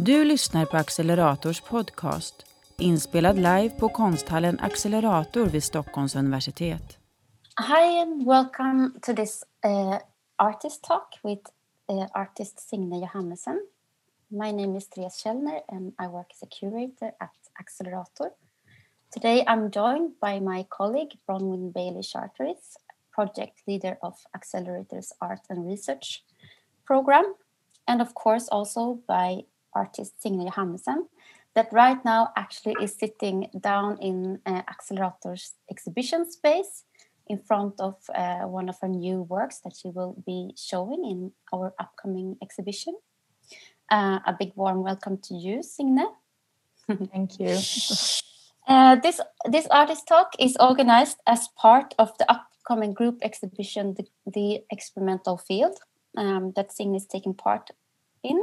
Du lyssnar på Accelerators podcast, inspelad live på konsthallen Accelerator vid Stockholms universitet. Hi and welcome to this uh, artist talk with uh, artist Signe Johannesson. My name is Therese Kjellner and I work as a curator at Accelerator. Today I'm joined by my colleague Bronwyn Bailey Charteris, project leader of Accelerator's art and research program, and of course also by artist Signe Johannesen, that right now actually is sitting down in uh, Accelerator's exhibition space in front of uh, one of her new works that she will be showing in our upcoming exhibition. Uh, a big warm welcome to you, Signe. Thank you. Uh, this this artist talk is organized as part of the upcoming group exhibition, the, the experimental field, um, that Signe is taking part in.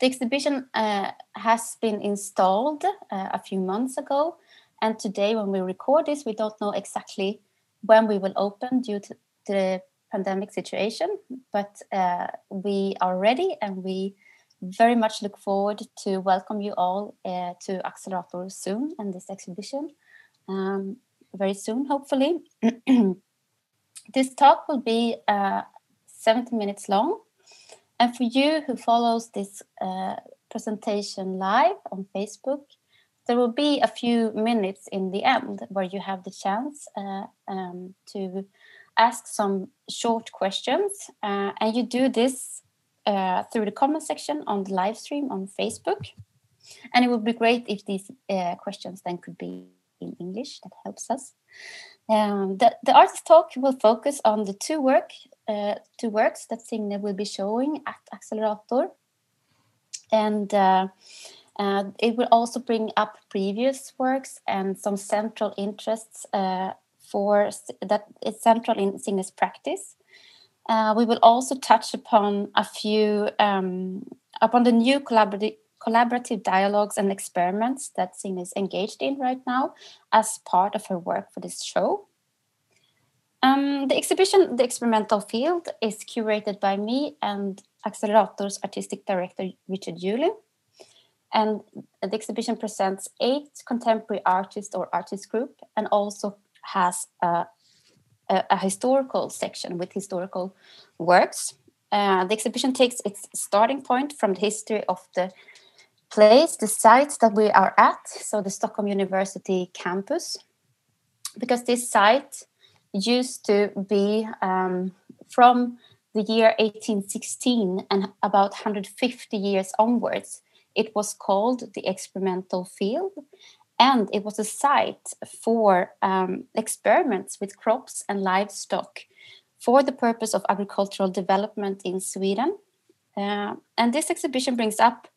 The exhibition uh, has been installed uh, a few months ago, and today, when we record this, we don't know exactly when we will open due to the pandemic situation, but uh, we are ready and we very much look forward to welcome you all uh, to Accelerator soon and this exhibition um, very soon, hopefully. this talk will be uh, 70 minutes long. And for you who follows this uh, presentation live on Facebook, there will be a few minutes in the end where you have the chance uh, um, to ask some short questions. Uh, and you do this uh, through the comment section on the live stream on Facebook. And it would be great if these uh, questions then could be in English. That helps us. Um, the, the artist talk will focus on the two work uh, two works that Signe will be showing at Accelerator, and uh, uh, it will also bring up previous works and some central interests uh, for that is central in Signe's practice. Uh, we will also touch upon a few um, upon the new collaborative collaborative dialogues and experiments that Signe is engaged in right now as part of her work for this show. Um, the exhibition, The Experimental Field, is curated by me and Accelerator's artistic director, Richard Julin. And the exhibition presents eight contemporary artists or artist group and also has a, a, a historical section with historical works. Uh, the exhibition takes its starting point from the history of the place, the site that we are at, so the Stockholm University campus, because this site used to be um, from the year 1816 and about 150 years onwards. It was called the experimental field, and it was a site for um, experiments with crops and livestock for the purpose of agricultural development in Sweden. Uh, and this exhibition brings up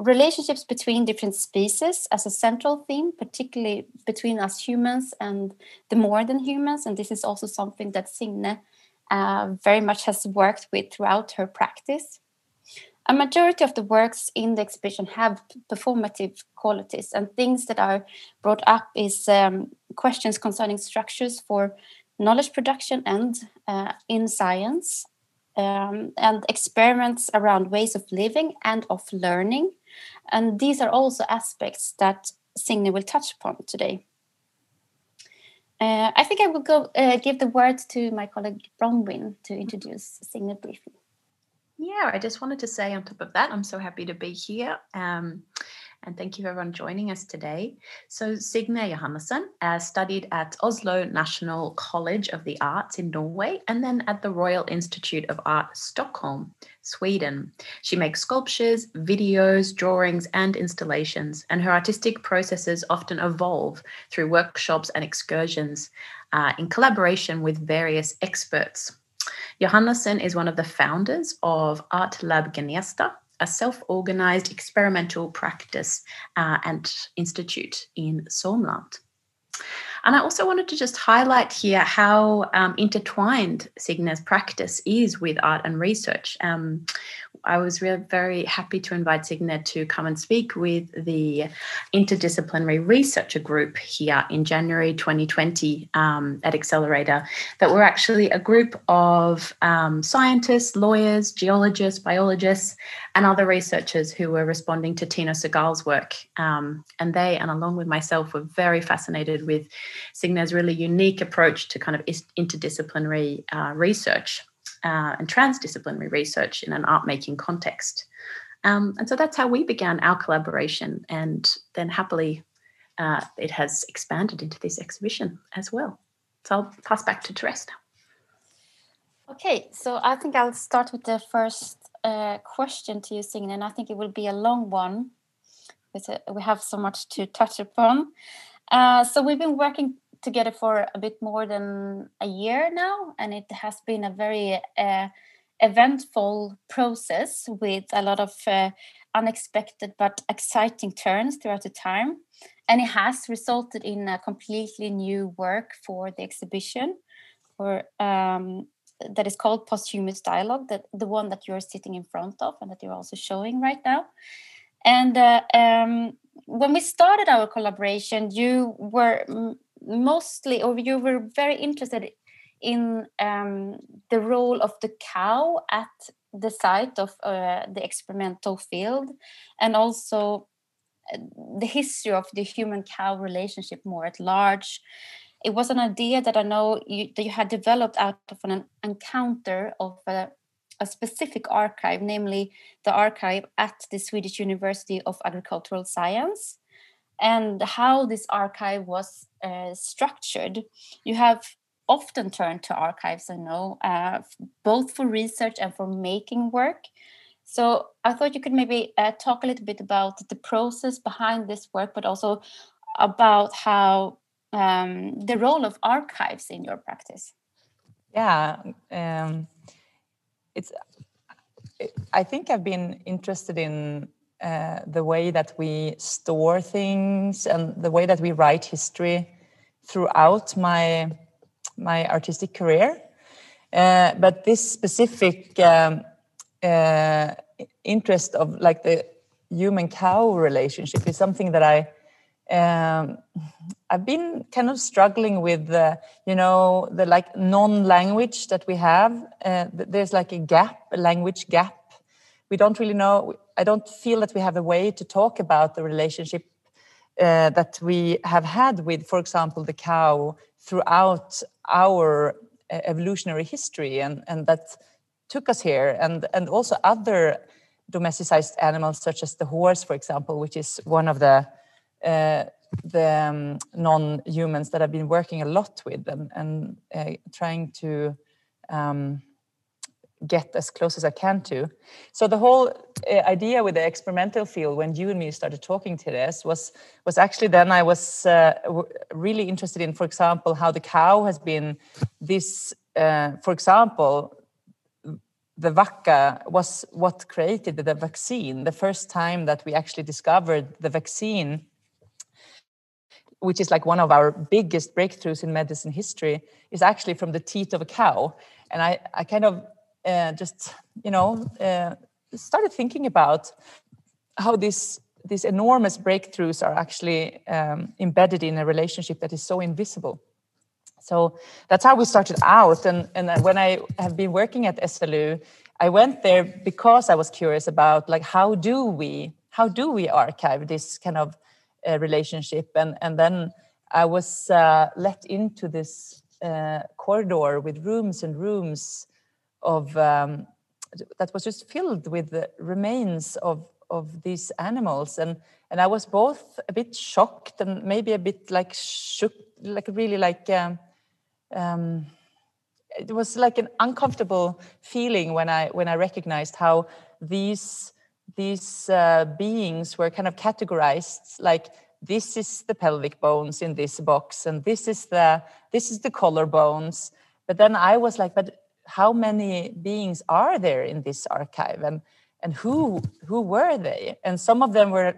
relationships between different species as a central theme, particularly between us humans and the more than humans. And this is also something that Signe uh, very much has worked with throughout her practice. A majority of the works in the exhibition have performative qualities, and things that are brought up is um, questions concerning structures for knowledge production and uh, in science, um, and experiments around ways of living and of learning. And these are also aspects that Signe will touch upon today. Uh, I think I will go uh, give the word to my colleague Bronwyn to introduce Signe briefly. Yeah, I just wanted to say on top of that, I'm so happy to be here. Um, and thank you everyone joining us today. So Signe Johannesen uh, studied at Oslo National College of the Arts in Norway and then at the Royal Institute of Art Stockholm, Sweden. She makes sculptures, videos, drawings and installations and her artistic processes often evolve through workshops and excursions uh, in collaboration with various experts. Johannesen is one of the founders of Art Lab Gnesta, a self organized experimental practice uh, and institute in Sörmland. And I also wanted to just highlight here how um, intertwined Signe's practice is with art and research. Um, I was really very happy to invite Signe to come and speak with the interdisciplinary researcher group here in January 2020 um, at Accelerator. That were actually a group of um, scientists, lawyers, geologists, biologists, and other researchers who were responding to Tino Sehgal's work. Um, and they, and along with myself, were very fascinated with Signe's really unique approach to kind of interdisciplinary uh, research uh, and transdisciplinary research in an art making context. Um, and so that's how we began our collaboration. And then happily, uh, it has expanded into this exhibition as well. So I'll pass back to Therese now. Okay, so I think I'll start with the first uh, question to you, Signe, and I think it will be a long one. Because we have so much to touch upon. Uh, so we've been working together for a bit more than a year now, and it has been a very uh, eventful process with a lot of uh, unexpected but exciting turns throughout the time. And it has resulted in a completely new work for the exhibition, or um, that is called Posthumous Dialogue, that the one that you're sitting in front of and that you're also showing right now. And uh, um, when we started our collaboration, you were mostly, or you were very interested in um, the role of the cow at the site of uh, the experimental field, and also uh, the history of the human cow relationship more at large. It was an idea that I know you, that you had developed out of an encounter of a, a specific archive, namely the archive at the Swedish University of Agricultural Science and how this archive was uh, structured. You have often turned to archives, I know, uh, both for research and for making work. So I thought you could maybe uh, talk a little bit about the process behind this work, but also about how um, the role of archives in your practice. Yeah, um, it's. I think I've been interested in uh, the way that we store things and the way that we write history throughout my my artistic career. Uh, but this specific um, uh, interest of like the human cow relationship is something that I um, I've been kind of struggling with the you know the like non-language that we have. Uh, there's like a gap, a language gap. We don't really know I don't feel that we have a way to talk about the relationship uh, that we have had with, for example, the cow throughout our uh, evolutionary history, and and that took us here, and and also other domesticized animals such as the horse, for example, which is one of the uh, the um, non-humans that I've been working a lot with and, and uh, trying to um, get as close as I can to. So the whole uh, idea with the experimental field, when you and me started talking to this, was was actually then I was uh, really interested in, for example, how the cow has been this. Uh, for example, the vacca was what created the vaccine. The first time that we actually discovered the vaccine which is like one of our biggest breakthroughs in medicine history, is actually from the teat of a cow. And I, I kind of uh, just you know uh, started thinking about how this these enormous breakthroughs are actually um, embedded in a relationship that is so invisible. So that's how we started out. And, and when I have been working at SLU, I went there because I was curious about like how do we how do we archive this kind of uh, relationship? And and then I was uh, let into this uh, corridor with rooms and rooms of um, that was just filled with the remains of of these animals and and I was both a bit shocked and maybe a bit like shook like really like um, um, it was like an uncomfortable feeling when I when I recognized how these these uh, beings were kind of categorized like this is the pelvic bones in this box and this is the this is the collarbones but then I was like but how many beings are there in this archive? And and who who were they? And some of them were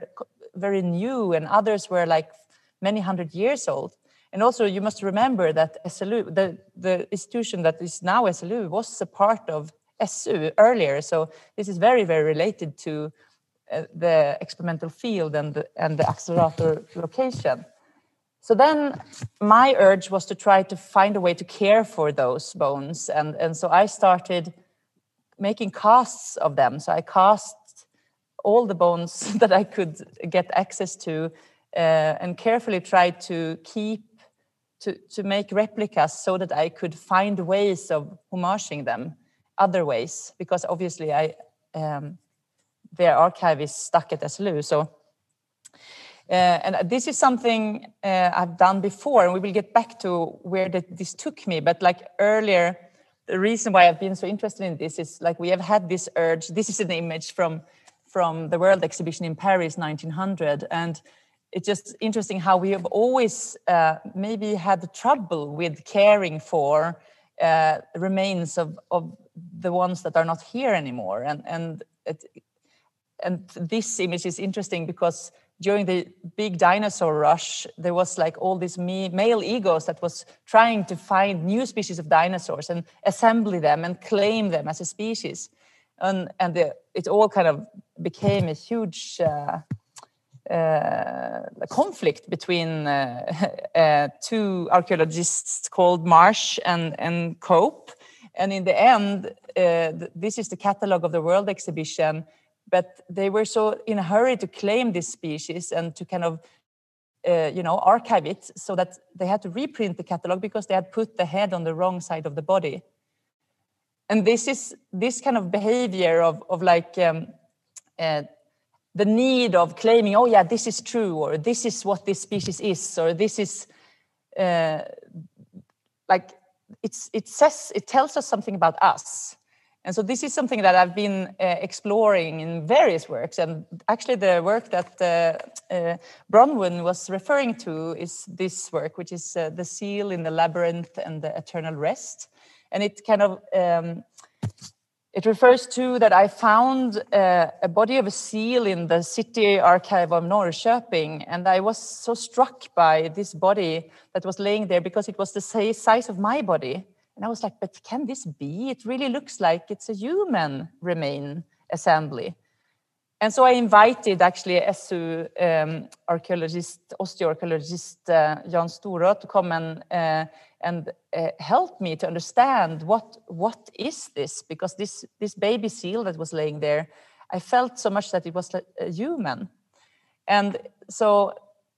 very new and others were like many hundred years old. And also, you must remember that SLU, the, the institution that is now SLU, was a part of SU earlier. So this is very, very related to uh, the experimental field and the, and the accelerator location. So then my urge was to try to find a way to care for those bones. And, and so I started making casts of them. So I cast all the bones that I could get access to uh, and carefully tried to keep to, to make replicas so that I could find ways of homaging them other ways because obviously I um, their archive is stuck at SLU. So uh, and this is something uh, I've done before, and we will get back to where the, this took me. But like earlier, the reason why I've been so interested in this is like we have had this urge. This is an image from from the World Exhibition in Paris, 1900, and it's just interesting how we have always uh, maybe had trouble with caring for uh, remains of, of the ones that are not here anymore, and and it, and this image is interesting because during the big dinosaur rush, there was like all these male egos that was trying to find new species of dinosaurs and assemble them and claim them as a species. And, and the, it all kind of became a huge uh, uh, conflict between uh, uh two archaeologists called Marsh and, and Cope. And in the end, uh, this is the catalog of the World Exhibition but they were so in a hurry to claim this species and to kind of uh, you know archive it so that they had to reprint the catalog because they had put the head on the wrong side of the body. And this is this kind of behavior of, of like um, uh, the need of claiming oh yeah this is true or this is what this species is or this is uh, like it's it says it tells us something about us and so this is something that I've been uh, exploring in various works. And actually, the work that uh, uh, Bronwyn was referring to is this work, which is uh, The Seal in the Labyrinth and the Eternal Rest. And it kind of um, it refers to that I found uh, a body of a seal in the city archive of Norrköping, and I was so struck by this body that was laying there because it was the size of my body and I was like, but can this be? It really looks like it's a human remain assembly. And so I invited actually SU um, archaeologist, osteoarchaeologist uh, Jan Storå to come and, uh, and uh, help me to understand what, what is this? Because this, this baby seal that was laying there, I felt so much that it was a human. And so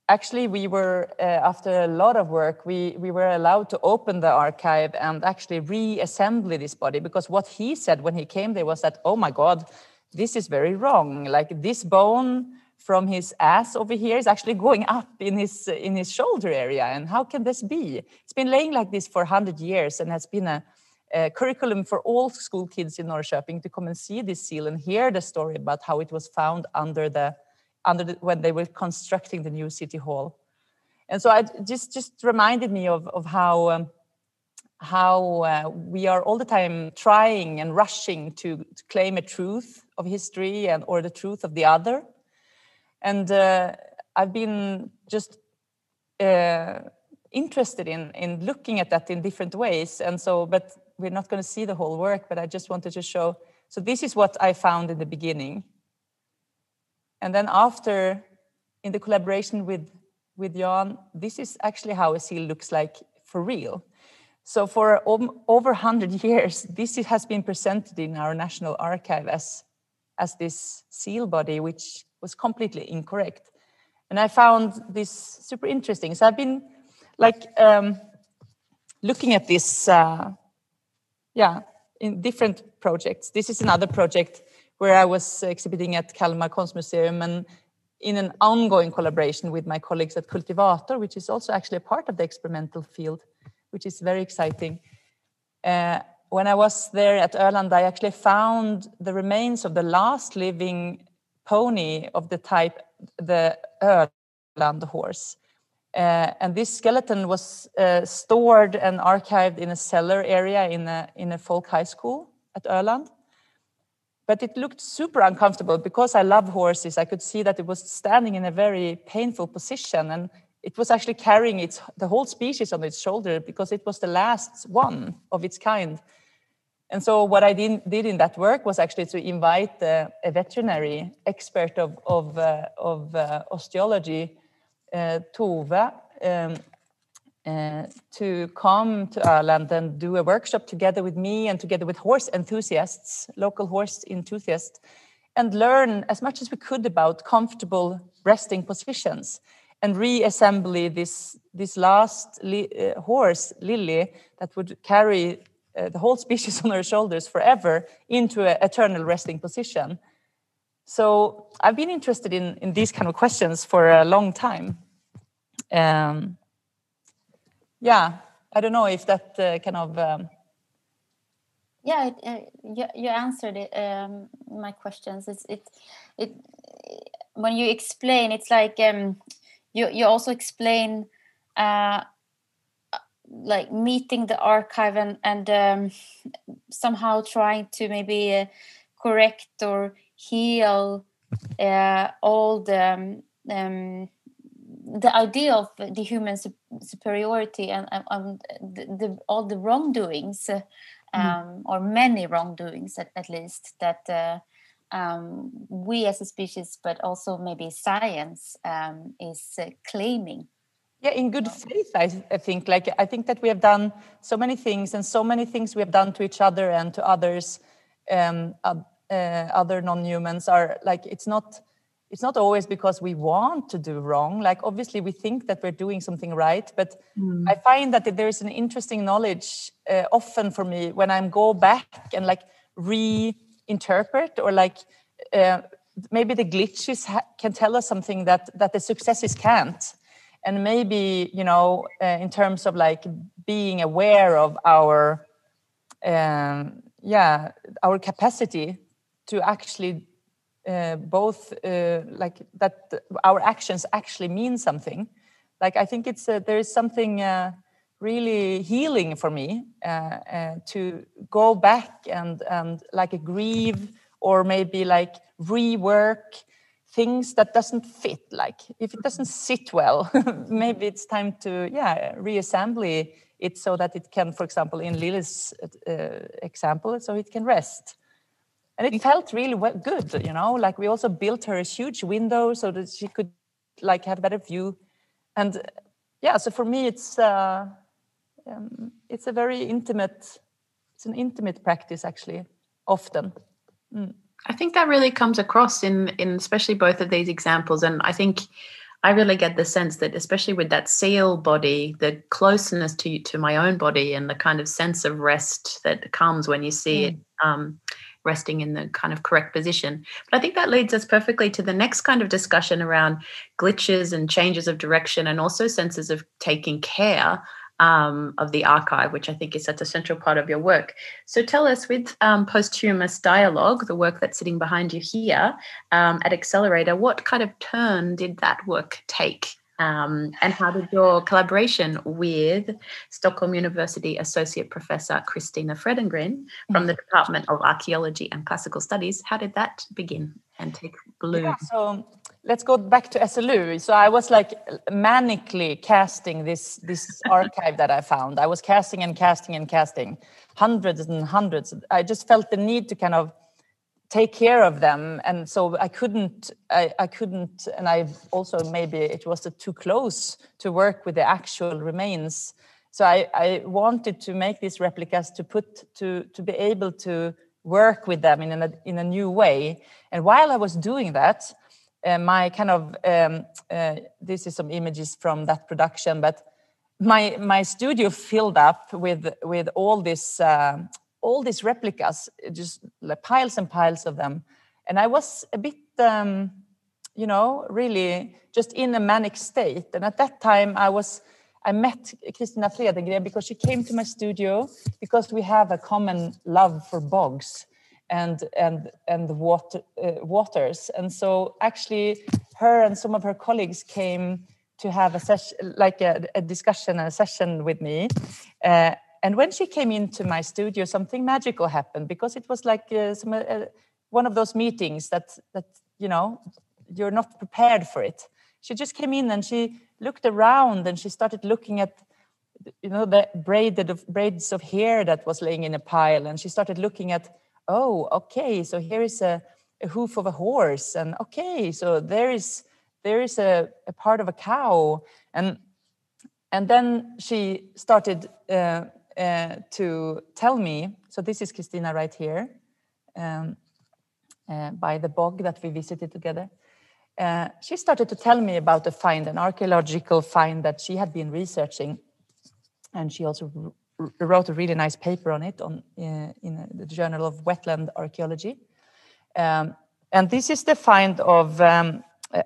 actually we were uh, after a lot of work we we were allowed to open the archive and actually reassemble this body because what he said when he came there was that oh my god this is very wrong like this bone from his ass over here is actually going up in his in his shoulder area and how can this be it's been laying like this for 100 years and has been a, a curriculum for all school kids in Norrköping to come and see this seal and hear the story about how it was found under the under the, when they were constructing the new city hall. And so I just just reminded me of of how um, how uh, we are all the time trying and rushing to, to, claim a truth of history and or the truth of the other. And uh, I've been just uh, interested in in looking at that in different ways. And so, but we're not going to see the whole work. But I just wanted to show. So this is what I found in the beginning and then after, in the collaboration with, with Jan, this is actually how a seal looks like for real. So for over 100 years, this has been presented in our National Archive as, as this seal body, which was completely incorrect. And I found this super interesting. So I've been like um, looking at this, uh, yeah, in different projects. This is another project where I was exhibiting at Kalmar Konstmuseum and in an ongoing collaboration with my colleagues at Cultivator, which is also actually a part of the experimental field, which is very exciting. Uh, when I was there at Öland, I actually found the remains of the last living pony of the type, the Öland horse. Uh, and this skeleton was uh, stored and archived in a cellar area in a, in a folk high school at Öland but it looked super uncomfortable because I love horses. I could see that it was standing in a very painful position, and it was actually carrying its the whole species on its shoulder because it was the last one of its kind. And so what I did, did in that work was actually to invite uh, a veterinary expert of, of, uh, of uh, osteology, uh, Tove, um, uh, to come to Öland and do a workshop together with me and together with horse enthusiasts, local horse enthusiasts, and learn as much as we could about comfortable resting positions and reassemble this, this last li uh, horse, Lily, that would carry uh, the whole species on our shoulders forever into an eternal resting position. So I've been interested in, in these kind of questions for a long time. Um, yeah, I don't know if that uh, kind of. Um, yeah, it, uh, you, you answered it, um, my questions. It's it, it when you explain, it's like um, you you also explain uh, like meeting the archive and and um, somehow trying to maybe uh, correct or heal uh, all the um, um the idea of the human superiority and, and the, the, all the wrongdoings uh, mm. or many wrongdoings at, at least that uh, um, we as a species but also maybe science um, is uh, claiming yeah in good faith I, I, think. Like i think that we have done so many things and so many things we have done to each other and to others um, uh, other non-humans are like it's not it's not always because we want to do wrong. Like obviously we think that we're doing something right but mm. i find that there is an interesting knowledge uh, often for me when i'm go back and like reinterpret or like uh, maybe the glitches can tell us something that that the successes can't and maybe you know uh, in terms of like being aware of our um, yeah our capacity to actually uh, both uh, like that our actions actually mean something like i think it's uh, there is something uh, really healing for me uh, to go back and and like grieve or maybe like rework things that doesn't fit like if it doesn't sit well maybe it's time to yeah reassemble it so that it can for example in lily's uh, example so it can rest. And it felt really well, good you know like we also built her a huge window so that she could like have a better view. And yeah so for me it's uh um, it's a very intimate it's an intimate practice actually often. Mm. I think that really comes across in in especially both of these examples, and I think I really get the sense that especially with that seal body, the closeness to to my own body and the kind of sense of rest that comes when you see mm. it um, resting in the kind of correct position. But I think that leads us perfectly to the next kind of discussion around glitches and changes of direction, and also senses of taking care um, of the archive, which I think is such a central part of your work. So tell us, with um, posthumous dialogue, the work that's sitting behind you here um, at Accelerator, what kind of turn did that work take? Um, and how did your collaboration with Stockholm University Associate Professor Christina Fredengren from the Department of Archaeology and Classical Studies, how did that begin and take bloom? Yeah, so let's go back to SLU. So I was like manically casting this this archive that I found. I was casting and casting and casting hundreds and hundreds. I just felt the need to kind of take care of them, and so I couldn't. I, I couldn't, and I also maybe it was too close to work with the actual remains. So I, I wanted to make these replicas to put to to be able to work with them in a in a new way. And while I was doing that, uh, my kind of um, uh, this is some images from that production, but my my studio filled up with with all this uh, all these replicas, just like piles and piles of them, and I was a bit. Um, you know, really just in a manic state. And at that time, I was I met Christina Fredengren because she came to my studio because we have a common love for bogs and and and the water uh, waters. And so actually her and some of her colleagues came to have a session like a, a discussion a session with me. Uh, and when she came into my studio something magical happened because it was like uh, some, uh, one of those meetings that that you know you're not prepared for it. She just came in and she looked around and she started looking at you know the braided of braids of hair that was laying in a pile. And she started looking at oh okay so here is a, a hoof of a horse and okay so there is there is a, a part of a cow. And and then she started uh, uh, to tell me so this is christina right here um, uh, by the bog that we visited together. Uh, she started to tell me about a find an archaeological find that she had been researching and she also wrote a really nice paper on it on uh, in the Journal of Wetland Archaeology. Um, and this is the find of um, uh,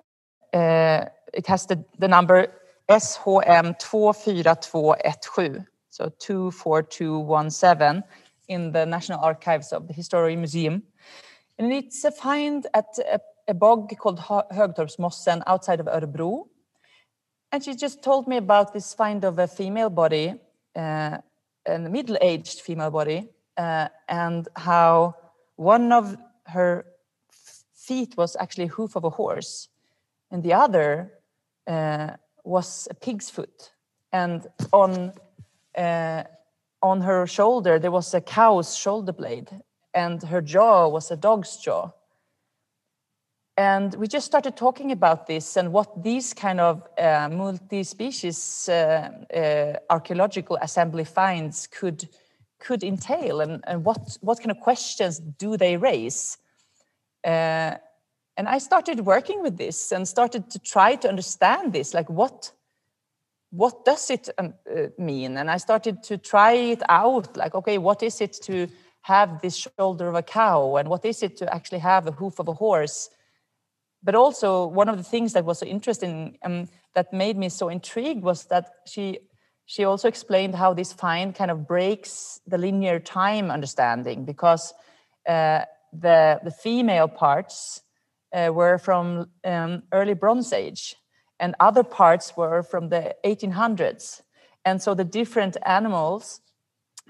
uh it has the, the number SHM 24217, so 24217 in the National Archives of the History Museum. And it's a find at a, a bog called Högtorpsmossen outside of Örebro. And she just told me about this find of a female body, uh, a middle-aged female body, uh, and how one of her feet was actually a hoof of a horse, and the other uh, was a pig's foot. And on uh, on her shoulder there was a cow's shoulder blade, and her jaw was a dog's jaw and we just started talking about this and what these kind of uh, multi-species uh, uh, archaeological assembly finds could could entail and, and what what kind of questions do they raise? Uh, and i started working with this and started to try to understand this like what what does it um, uh, mean? And i started to try it out like okay what is it to have this shoulder of a cow? And what is it to actually have a hoof of a horse but also one of the things that was so interesting um, that made me so intrigued was that she she also explained how this find kind of breaks the linear time understanding because uh, the the female parts uh, were from um, early Bronze Age and other parts were from the 1800s and so the different animals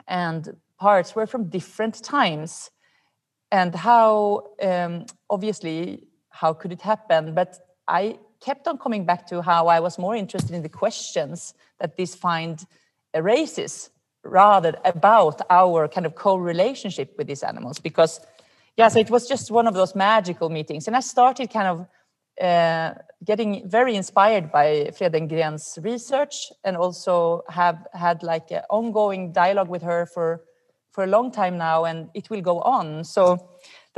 and parts were from different times. And how um, obviously how could it happen? But I kept on coming back to how I was more interested in the questions that this find raises rather about our kind of co-relationship with these animals. Because yeah so it was just one of those magical meetings. And i started kind of uh, getting very inspired by Fredengren's research and also have had like an ongoing dialogue with her for for a long time now and it will go on. So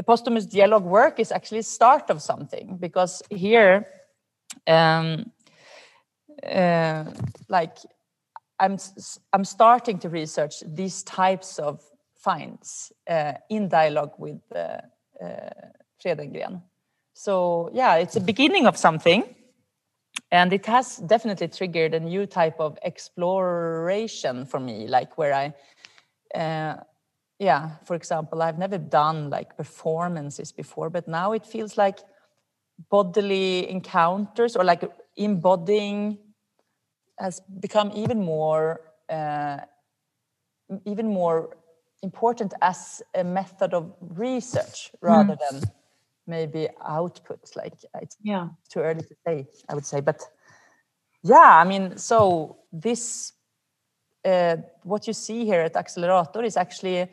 the posthumous dialogue work is actually start of something because here um, uh, like I'm, I'm starting to research these types of finds uh, in dialogue with uh, uh, Fredengren. So yeah, it's a beginning of something. And it has definitely triggered a new type of exploration for me, like where I uh, yeah for example i've never done like performances before but now it feels like bodily encounters or like embodying has become even more uh, even more important as a method of research rather mm. than maybe output like it's yeah too early to say i would say but yeah i mean so this uh, what you see here at accelerator is actually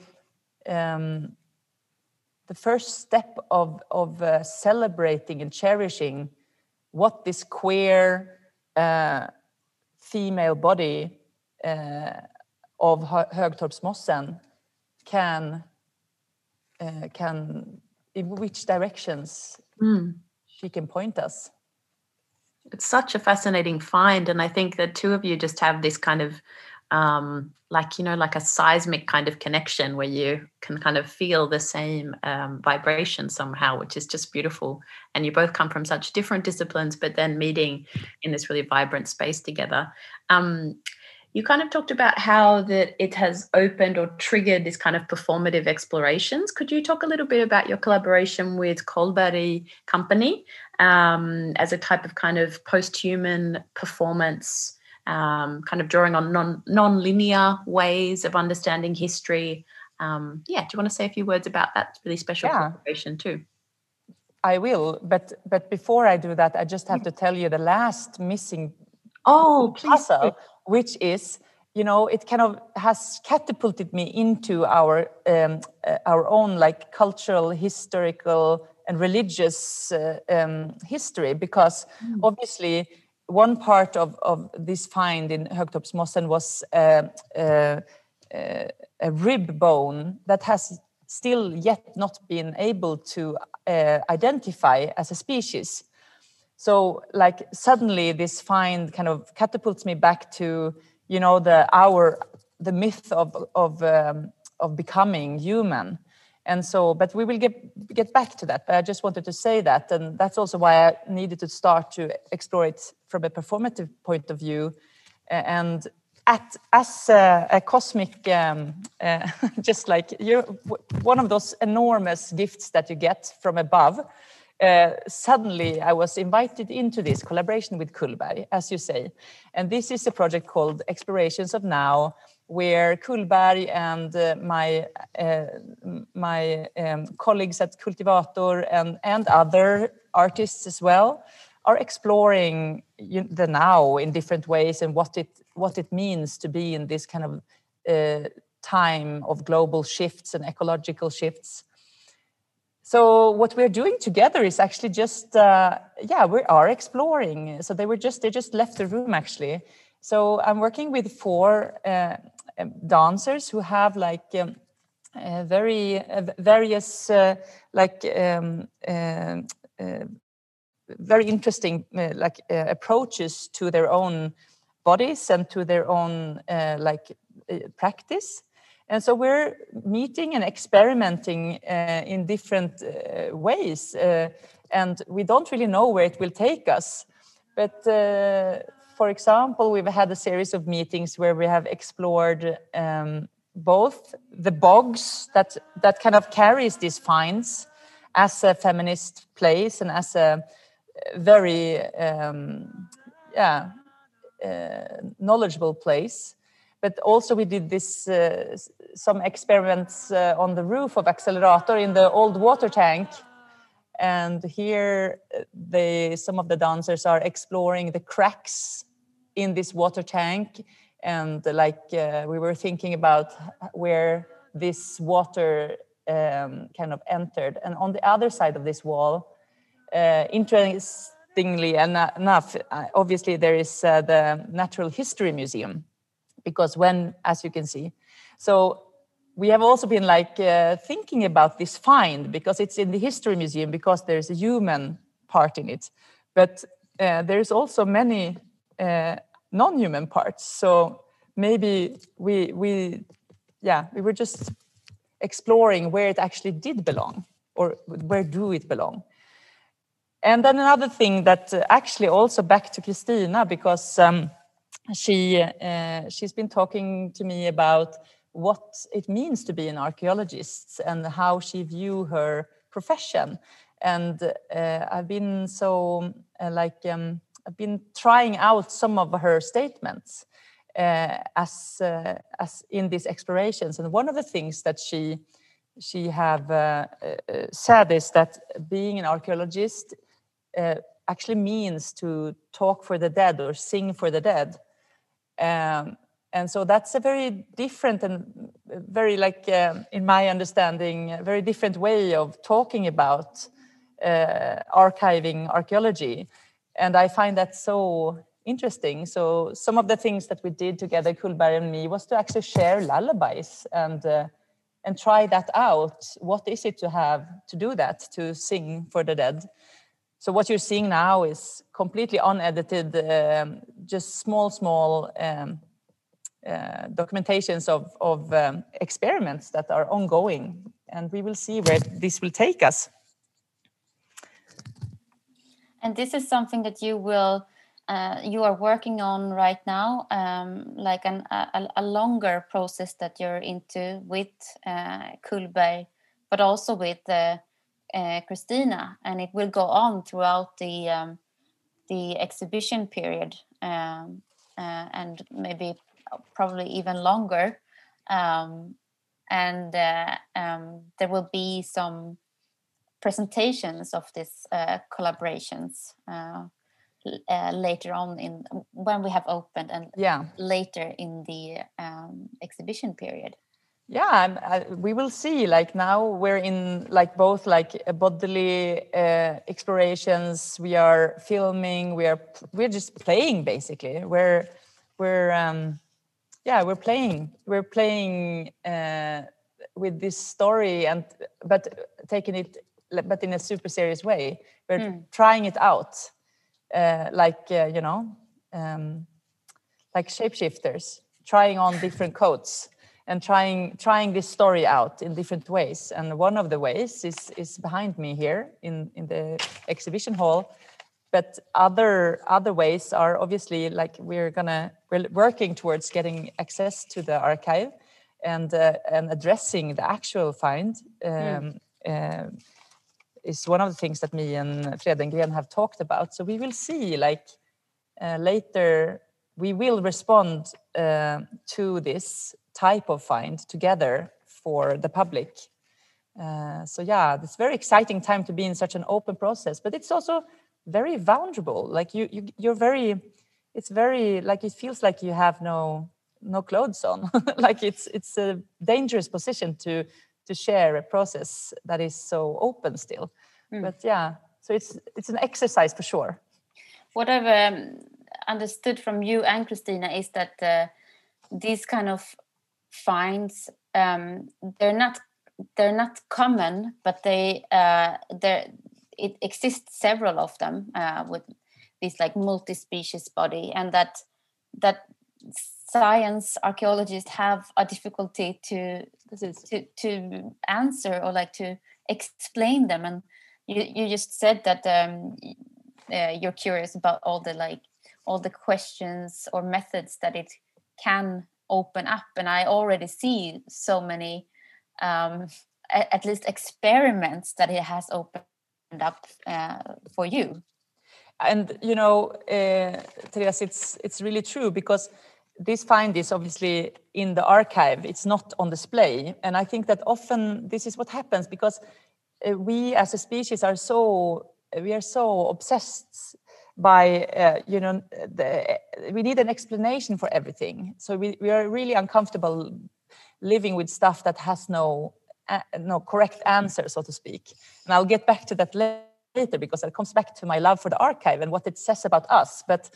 um, the first step of, of uh, celebrating and cherishing what this queer uh, female body uh, of Högtorpsmossen can uh, can in which directions mm. she can point us. It's such a fascinating find, and I think the two of you just have this kind of um, like you know like a seismic kind of connection where you can kind of feel the same um, vibration somehow which is just beautiful. And you both come from such different disciplines but then meeting in this really vibrant space together. Um, you kind of talked about how that it has opened or triggered this kind of performative explorations. Could you talk a little bit about your collaboration with Cullberg company um, as a type of kind of post-human performance um, kind of drawing on non non-linear ways of understanding history. Um, yeah, do you want to say a few words about that really special yeah. collaboration too? I will, but but before I do that, I just have to tell you the last missing Oh, please. Puzzle, which is you know it kind of has catapulted me into our um, uh, our own like cultural historical and religious uh, um, history because mm. obviously one part of, of this find in Högtorpsmossen was uh, uh, a rib bone that has still yet not been able to uh, identify as a species. So like suddenly this find kind of catapults me back to you know the our the myth of of um, of becoming human and so but we will get get back to that. But i just wanted to say that and that's also why i needed to start to explore it from a performative point of view. And at, as a, a cosmic um, uh, just like you one of those enormous gifts that you get from above uh, suddenly I was invited into this collaboration with Cullberg, as you say. And this is a project called Explorations of Now, where Cullberg and uh, my, uh, my um, colleagues at Cultivator and, and other artists as well are exploring the now in different ways and what it, what it means to be in this kind of uh, time of global shifts and ecological shifts so what we're doing together is actually just uh, yeah we are exploring. So they were just they just left the room actually. So i'm working with four uh, um, dancers who have like um, uh, very various uh, like um, uh, uh, very interesting like approaches to their own bodies and to their own like practice and so we're meeting and experimenting uh, in different uh, ways. Uh, and we don't really know where it will take us. But uh, for example, we've had a series of meetings where we have explored um, both the bogs that, that kind of carries these finds as a feminist place and as a very um, yeah, uh, knowledgeable place but also we did this uh, some experiments uh, on the roof of accelerator in the old water tank. And here uh, they some of the dancers are exploring the cracks in this water tank. And like uh, we were thinking about where this water um, kind of entered. And on the other side of this wall uh, interestingly enough uh, obviously there is the natural history museum because when, as you can see, so we have also been like uh, thinking about this find because it's in the history museum because there's a human part in it, but uh, there's also many uh, non-human parts. So maybe we we yeah we were just exploring where it actually did belong or where do it belong. And then another thing that uh, actually also back to Christina because. Um, she uh, she's been talking to me about what it means to be an archaeologist and how she view her profession. And uh, i've been so uh, like um, i've been trying out some of her statements as as in these explorations. And one of the things that she she have said is that being an archaeologist actually means to talk for the dead or sing for the dead um, and so that's a very different and very like um, in my understanding a very different way of talking about uh, archiving archaeology. And i find that so interesting. So some of the things that we did together Cullberg and me was to actually share lullabies and uh, and try that out. What is it to have to do that to sing for the dead so what you're seeing now is completely unedited, um, just small, small um, uh, documentations of, of um, experiments that are ongoing. And we will see where this will take us. And this is something that you will, uh, you are working on right now, um, like an, a, a, longer process that you're into with uh, Cullberg, but also with the uh, Christina, and it will go on throughout the um, the exhibition period, um, uh, and maybe probably even longer. Um, and uh, um, there will be some presentations of these uh, collaborations uh, uh, later on in when we have opened and yeah later in the um, exhibition period yeah I, we will see like now we're in like both like bodily uh, explorations we are filming we are we're just playing basically. We're we're um yeah we're playing we're playing uh, with this story and but taking it but in a super serious way. We're mm. trying it out uh, like uh, you know um, like shapeshifters trying on different coats and trying trying this story out in different ways and one of the ways is is behind me here in in the exhibition hall but other other ways are obviously like we're gonna we're working towards getting access to the archive and uh, and addressing the actual find um, mm. uh, is one of the things that me and Fredengren have talked about. So we will see, like uh, later, we will respond uh, to this type of find together for the public. Uh, so yeah, it's very exciting time to be in such an open process, but it's also very vulnerable. Like you, you you're very, it's very like it feels like you have no no clothes on. like it's it's a dangerous position to to share a process that is so open still. Mm. But yeah, so it's it's an exercise for sure. What I've um, understood from you and Christina is that uh, these kind of finds um, they're not they're not common, but they uh, there it exists several of them uh, with this like multi-species body, and that that science archaeologists have a difficulty to to to answer or like to explain them and you, you just said that um, uh, you're curious about all the like all the questions or methods that it can open up and i already see so many um, at least experiments that it has opened up uh, for you. And you know uh, Therese, it's it's really true because this find is obviously in the archive. It's not on display. And i think that often this is what happens because uh, we as a species are so we are so obsessed by uh, you know the, we need an explanation for everything. So we, we are really uncomfortable living with stuff that has no uh, no correct answer so to speak. And i'll get back to that later because it comes back to my love for the archive and what it says about us. But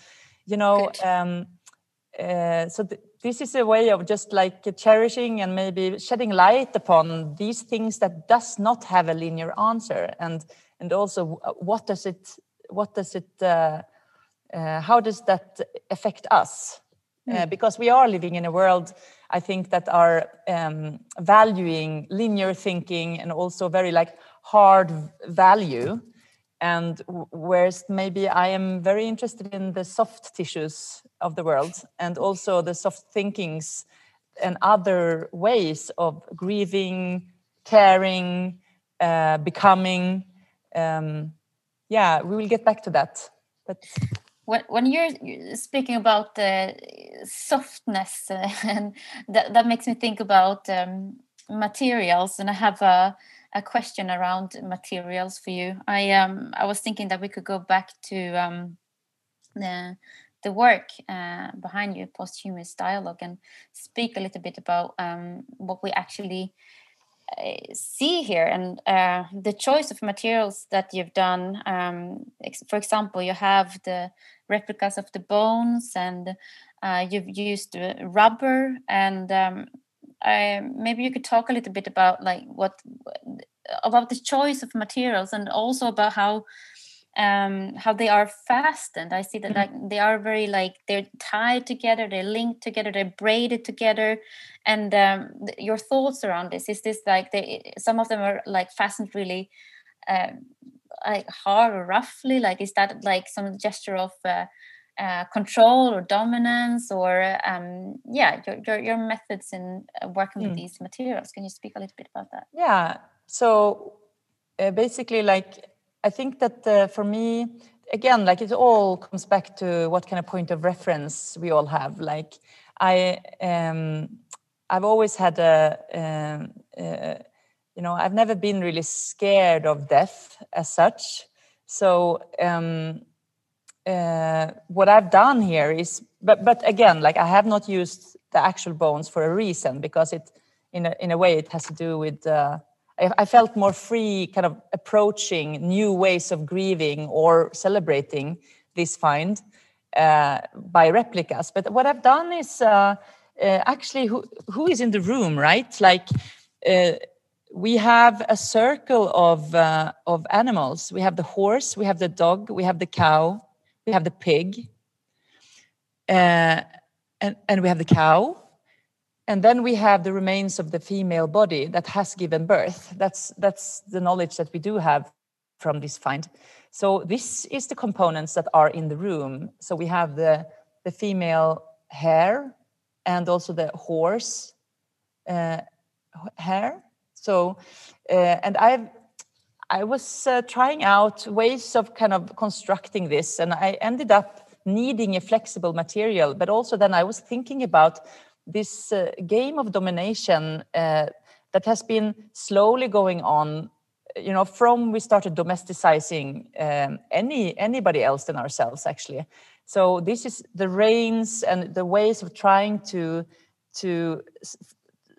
you know um, uh, so th this is a way of just like cherishing and maybe shedding light upon these things that does not have a linear answer. And and also what does it what does it uh, uh, how does that affect us mm. because we are living in a world i think that are um, valuing linear thinking and also very like hard value and whereas maybe I am very interested in the soft tissues of the world and also the soft thinkings and other ways of grieving, caring, uh, becoming. Um, yeah, we will get back to that. But when, when you're speaking about the softness, uh, and that, that makes me think about um, materials, and I have a a question around materials for you. I um I was thinking that we could go back to um the the work uh, behind you, posthumous dialogue, and speak a little bit about um, what we actually uh, see here and uh, the choice of materials that you've done. Um, for example, you have the replicas of the bones, and uh, you've used rubber and um, uh, maybe you could talk a little bit about like what about the choice of materials and also about how um how they are fastened i see that like they are very like they're tied together they're linked together they're braided together and um your thoughts around this is this like they some of them are like fastened really uh, like hard or roughly like is that like some gesture of uh, uh, control or dominance or um, yeah your, your, your methods in uh, working mm. with hmm. these materials can you speak a little bit about that yeah so uh, basically like i think that uh, for me again like it all comes back to what kind of point of reference we all have like i um i've always had a um, uh, you know i've never been really scared of death as such so um uh, what I've done here is, but but again, like I have not used the actual bones for a reason because it, in a in a way, it has to do with. Uh, I, felt more free, kind of approaching new ways of grieving or celebrating this find uh, by replicas. But what I've done is uh, uh, actually who who is in the room, right? Like uh, we have a circle of uh, of animals. We have the horse, we have the dog, we have the cow, we have the pig, uh, and and we have the cow, and then we have the remains of the female body that has given birth. That's that's the knowledge that we do have from this find. So this is the components that are in the room. So we have the the female hair and also the horse uh, hair. So uh, and I've I was uh, trying out ways of kind of constructing this, and I ended up needing a flexible material. But also then I was thinking about this uh, game of domination uh, that has been slowly going on you know from we started domesticizing um, any anybody else than ourselves actually. So this is the reins and the ways of trying to to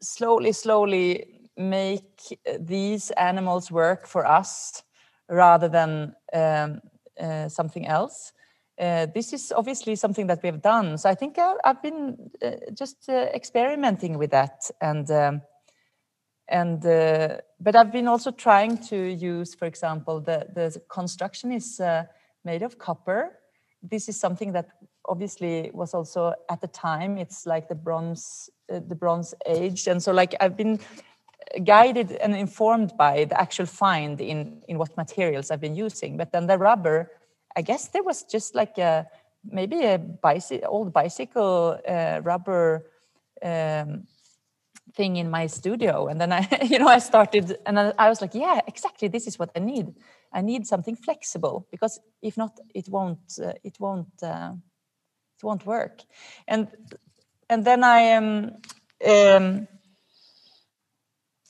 slowly slowly make these animals work for us rather than um, uh, something else uh, this is obviously something that we have done so i think i've, I've been uh, just uh, experimenting with that and um, and uh, but I've been also trying to use, for example, the the construction is uh, made of copper. This is something that obviously was also at the time. It's like the bronze, uh, the Bronze Age, and so like I've been guided and informed by the actual find in in what materials I've been using. But then the rubber, I guess there was just like a maybe a bicycle, old bicycle uh, rubber. Um, thing in my studio and then i you know i started and i was like yeah exactly this is what i need i need something flexible because if not it won't uh, it won't uh, it won't work and and then i am um, um,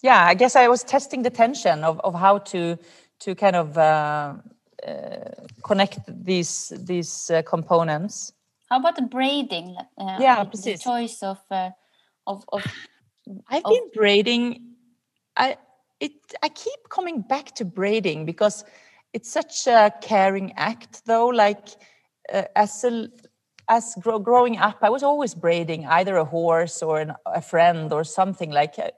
yeah i guess i was testing the tension of, of how to to kind of uh, connect these these uh, components how about the braiding uh, yeah the choice of of, of I've been braiding. I it I keep coming back to braiding because it's such a caring act, though. Like uh, as a as grow, growing up, I was always braiding either a horse or an, a friend or something like uh,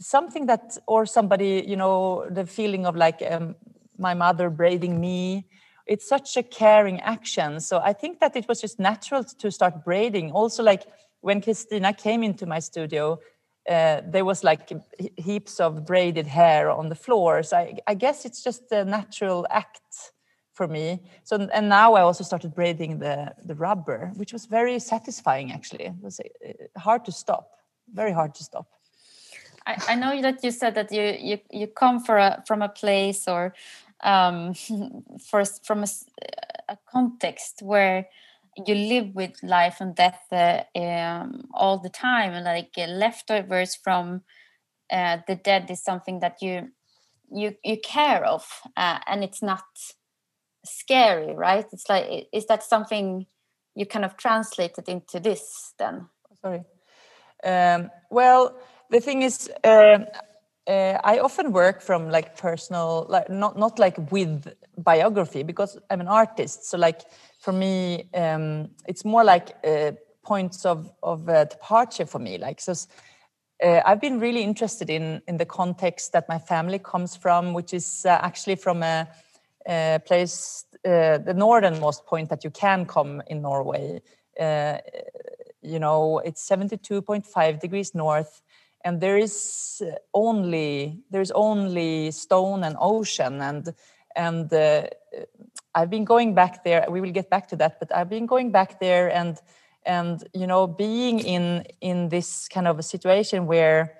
something that or somebody. You know, the feeling of like um, my mother braiding me. It's such a caring action. So I think that it was just natural to start braiding. Also, like when Christina came into my studio, uh, there was like heaps of braided hair on the floor. So I, I, guess it's just a natural act for me. So and now I also started braiding the the rubber, which was very satisfying. Actually, it was uh, hard to stop. Very hard to stop. I, I know that you said that you you you come for a, from a place or um, for from a, a context where you live with life and death uh, um, all the time and like uh, leftovers from uh, the dead is something that you you you care of uh, and it's not scary right? It's like is that something you kind of translated into this then? Sorry. Um, well the thing is uh, uh, I often work from like personal, like not not like with biography because I'm an artist. So like for me, um, it's more like uh, points of of uh, departure for me. Like so, uh, I've been really interested in in the context that my family comes from, which is uh, actually from a, a place, uh, the northernmost point that you can come in Norway. You know, it's seventy two point five degrees north and there is only there is only stone and ocean and and uh, I've been going back there. We will get back to that, but I've been going back there and and you know being in in this kind of a situation where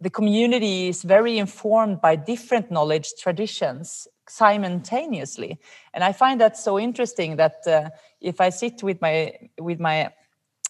the community is very informed by different knowledge traditions simultaneously and i find that so interesting that uh, if i sit with my with my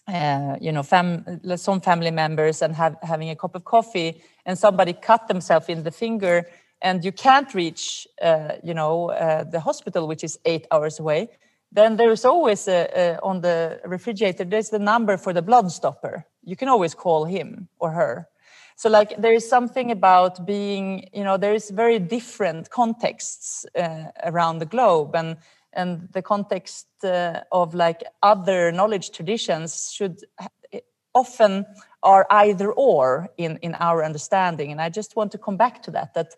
uh, you know fam some family members and have having a cup of coffee and somebody cut themselves in the finger and you can't reach uh, you know uh, the hospital which is eight hours away then there is always a, a, on the refrigerator there's the number for the blood stopper. You can always call him or her. So like there is something about being you know there is very different contexts uh, around the globe and and the context uh, of like other knowledge traditions should often are either or in in our understanding. And i just want to come back to that that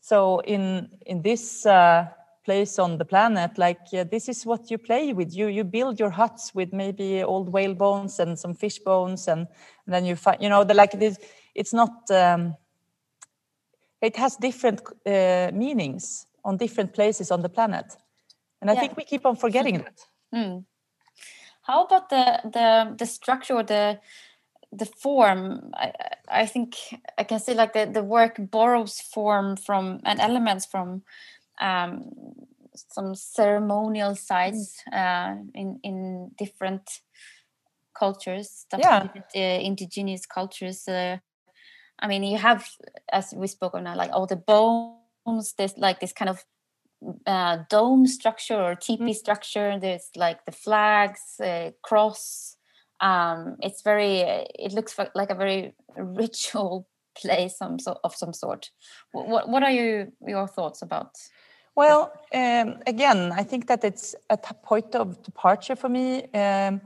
so in in this uh, place on the planet like this is what you play with. You you build your huts with maybe old whale bones and some fish bones and, and then you find you know the like this it's not um, it has different uh, meanings on different places on the planet and i yeah. think we keep on forgetting that mm. how about the the the structure or the the form I, I think i can see like the, the work borrows form from and elements from um, some ceremonial sites mm. uh, in in different cultures yeah. uh, indigenous cultures uh, i mean you have as we spoke on like all the bones there's like this kind of uh, dome structure or teepee mm. structure there's like the flags uh, cross um, it's very it looks like a very ritual place some so, of some sort what what are you your thoughts about well um, again i think that it's a point of departure for me um,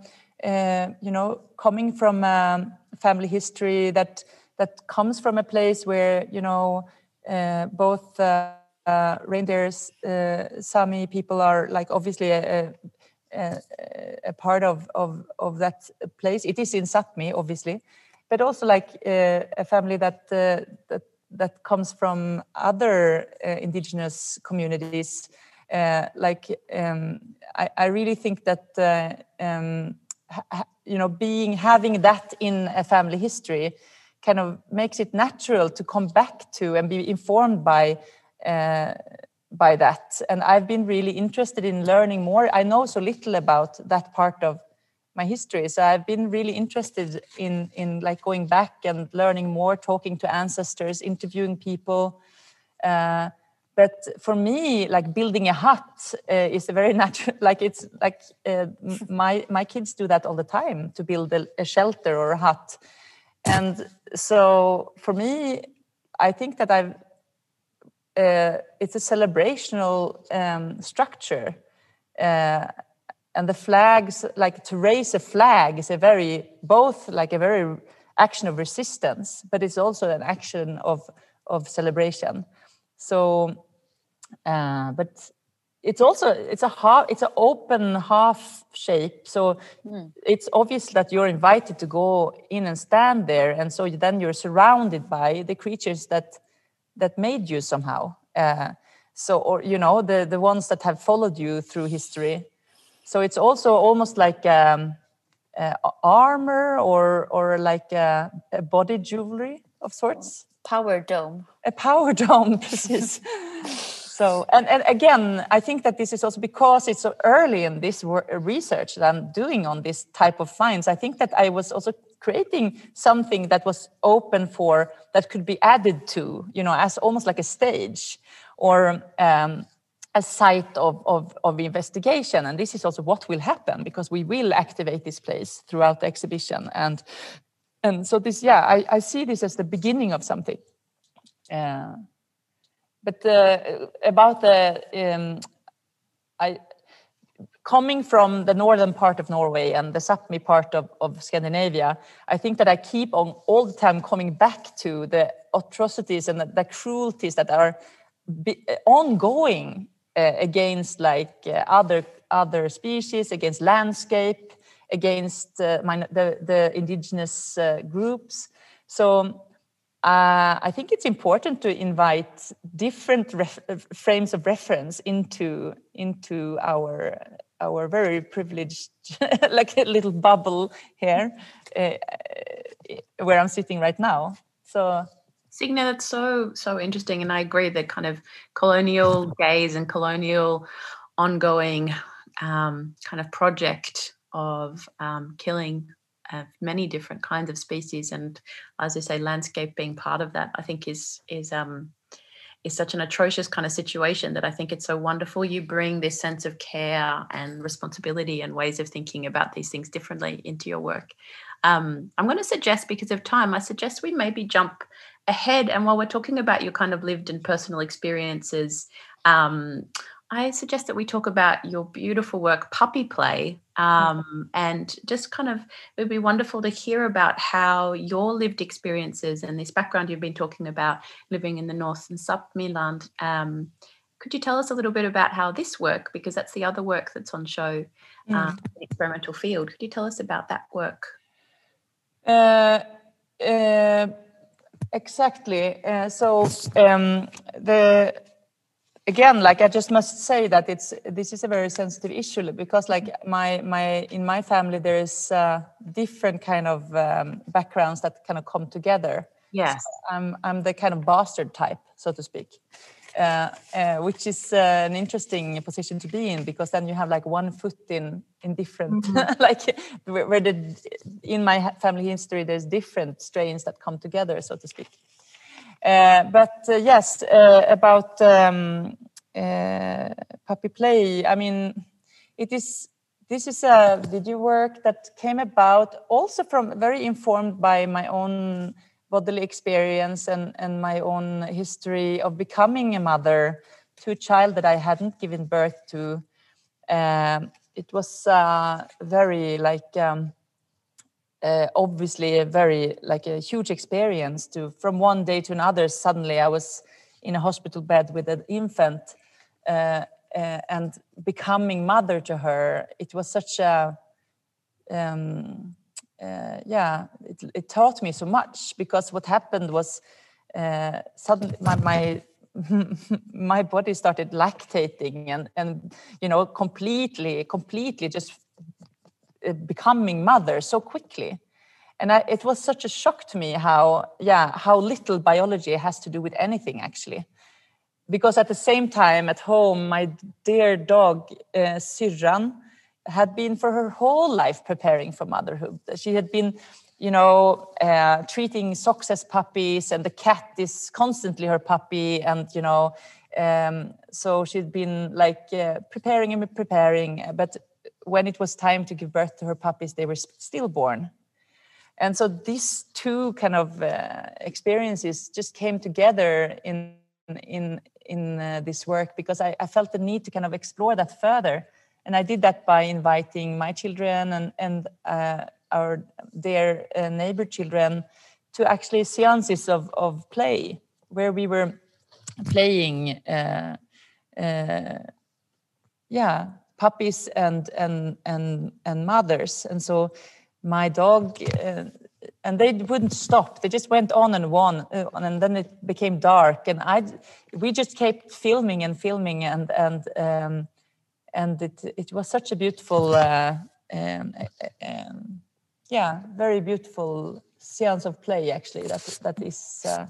uh, you know coming from a family history that that comes from a place where you know uh, both uh, uh reindeers uh, sami people are like obviously a, a, a part of, of, of that place. It is in Sapmi, obviously, but also like uh, a family that uh, that that comes from other uh, indigenous communities. Uh, like um, I, I, really think that uh, um, you know being having that in a family history kind of makes it natural to come back to and be informed by uh, by that. And I've been really interested in learning more. I know so little about that part of my history, so I've been really interested in in like going back and learning more, talking to ancestors, interviewing people. Uh, but for me, like building a hut uh, is a very natural. Like it's like uh, my my kids do that all the time to build a, a shelter or a hut, and so for me, I think that I've uh, it's a celebrational um, structure. Uh, and the flags, like to raise a flag, is a very both like a very action of resistance, but it's also an action of of celebration. So, uh, but it's also it's a half it's an open half shape so mm. it's obvious that you're invited to go in and stand there and so then you're surrounded by the creatures that that made you somehow. Uh, so, or you know, the the ones that have followed you through history. So it's also almost like um, uh, armor or or like a, a, body jewelry of sorts. Power dome. A power dome, precis. so, and, and again, I think that this is also because it's so early in this research that I'm doing on this type of finds. I think that I was also creating something that was open for that could be added to you know as almost like a stage or um, a site of, of, of, investigation. And this is also what will happen because we will activate this place throughout the exhibition. And and so this yeah i, I see this as the beginning of something. Uh, but uh, about the um, I, coming from the northern part of Norway and the Sapmi part of, of Scandinavia, I think that I keep on all the time coming back to the atrocities and the, the cruelties that are be, uh, ongoing uh, against like uh, other other species, against landscape, against uh, the, the indigenous uh, groups. So uh, I think it's important to invite different frames of reference into into our our very privileged, like a little bubble here, uh, where I'm sitting right now. So. Signe, that's so so interesting, and I agree that kind of colonial gaze and colonial ongoing um, kind of project of um, killing many different kinds of species, and as I say, landscape being part of that, I think is is um, is such an atrocious kind of situation that I think it's so wonderful you bring this sense of care and responsibility and ways of thinking about these things differently into your work. Um, I'm going to suggest, because of time, I suggest we maybe jump ahead. And while we're talking about your kind of lived and personal experiences, um, I suggest that we talk about your beautiful work, Puppy Play, um, and just kind of it would be wonderful to hear about how your lived experiences and this background you've been talking about living in the north and Sapmiland. Um, could you tell us a little bit about how this work, because that's the other work that's on show, um, experimental field. Could you tell us about that work? Uh, uh, exactly. Uh, so um, the again like i just must say that it's this is a very sensitive issue because like my my in my family there is uh, different kind of um, backgrounds that kind of come together. Yes. So i'm i'm the kind of bastard type so to speak uh, uh, which is uh, an interesting position to be in because then you have like one foot in in different mm-hmm. like where, where the in my family history there's different strains that come together so to speak but uh, yes, uh, about um, puppy play. I mean, it is. This is a video work that came about also from very informed by my own bodily experience and, and my own history of becoming a mother to a child that I hadn't given birth to. Um, it was uh, very like um, uh, obviously a very like a huge experience to from one day to another suddenly i was in a hospital bed with an infant uh, uh, and becoming mother to her it was such a um, uh, yeah it, it, taught me so much because what happened was uh, suddenly my, my my body started lactating and and you know completely completely just becoming mother so quickly. And I, it was such a shock to me how yeah how little biology has to do with anything actually. Because at the same time at home my dear dog uh, syrran had been for her whole life preparing for motherhood. She had been you know uh, treating socks as puppies and the cat is constantly her puppy and you know um, so she'd been like uh, preparing and preparing but when it was time to give birth to her puppies, they were stillborn. And so these two kind of uh, experiences just came together in in in uh, this work because I, I, felt the need to kind of explore that further, and I did that by inviting my children and and uh, our their uh, neighbor children to actually seances of of play where we were playing. Uh, uh, yeah, puppies and and and and mothers. And so my dog uh, and they wouldn't stop. They just went on and on uh, and then it became dark. And i we just kept filming and filming and and um, and it it was such a beautiful uh, um, um, yeah very beautiful seance of play actually that that is uh,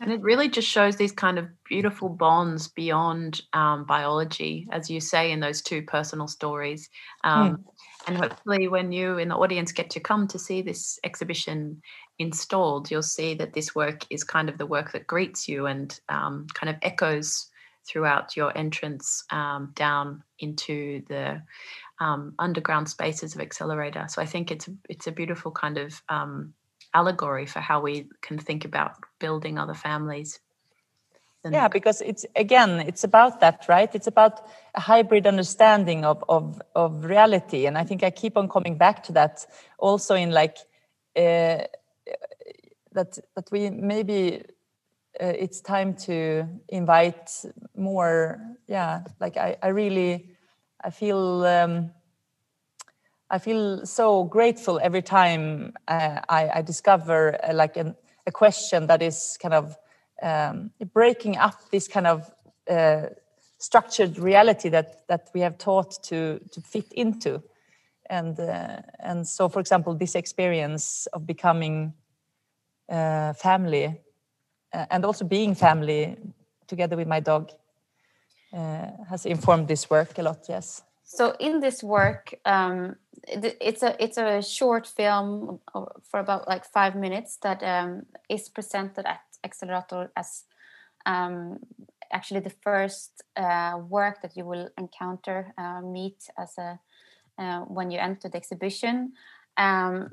and it really just shows these kind of beautiful bonds beyond um, biology, as you say in those two personal stories. Um. And hopefully, when you in the audience get to come to see this exhibition installed, you'll see that this work is kind of the work that greets you and um, kind of echoes throughout your entrance um, down into the um, underground spaces of Accelerator. So I think it's it's a beautiful kind of um, allegory for how we can think about building other families yeah because it's again it's about that right? It's about a hybrid understanding of of of reality. And i think i keep on coming back to that also in like uh, that that we maybe uh, it's time to invite more. Yeah like i i really i feel um, I feel so grateful every time uh, I, I, discover uh, like an, a question that is kind of um, breaking up this kind of uh, structured reality that that we have taught to to fit into, and uh, and so for example, this experience of becoming uh, family uh, and also being family together with my dog has informed this work a lot. Yes. So in this work, um, it's a it's a short film for about like five minutes that um, is presented at Accelerator as um, actually the first uh, work that you will encounter uh, meet as a uh, when you enter the exhibition um,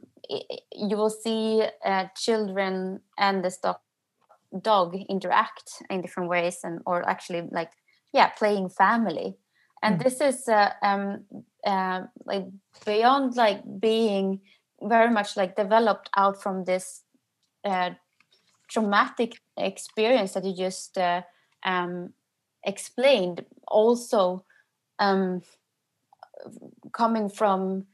you will see uh, children and the stock dog interact in different ways and or actually like yeah playing family and mm. this is uh, um, uh, like beyond like being very much like developed out from this uh, traumatic experience that you just uh, um, explained also um, coming from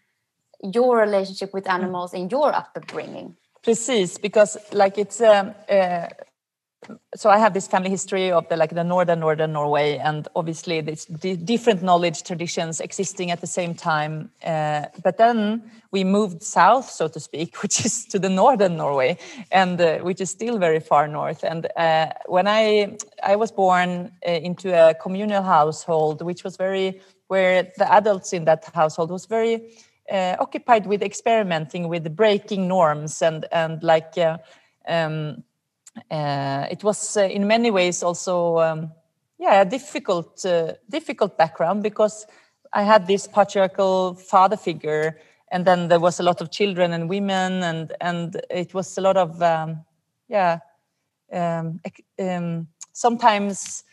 your relationship with mm. animals in your upbringing precis because like it's um, uh, so I have this family history of the like the northern northern Norway, and obviously there's different knowledge traditions existing at the same time. Uh, but then we moved south, so to speak, which is to the northern Norway, and uh, which is still very far north. And uh, when I I was born uh, into a communal household, which was very where the adults in that household was very uh, occupied with experimenting with breaking norms and and like. Uh, um, it was uh, in many ways also um, yeah a difficult uh, difficult background because I had this patriarchal father figure and then there was a lot of children and women and and it was a lot of um, yeah um, um, sometimes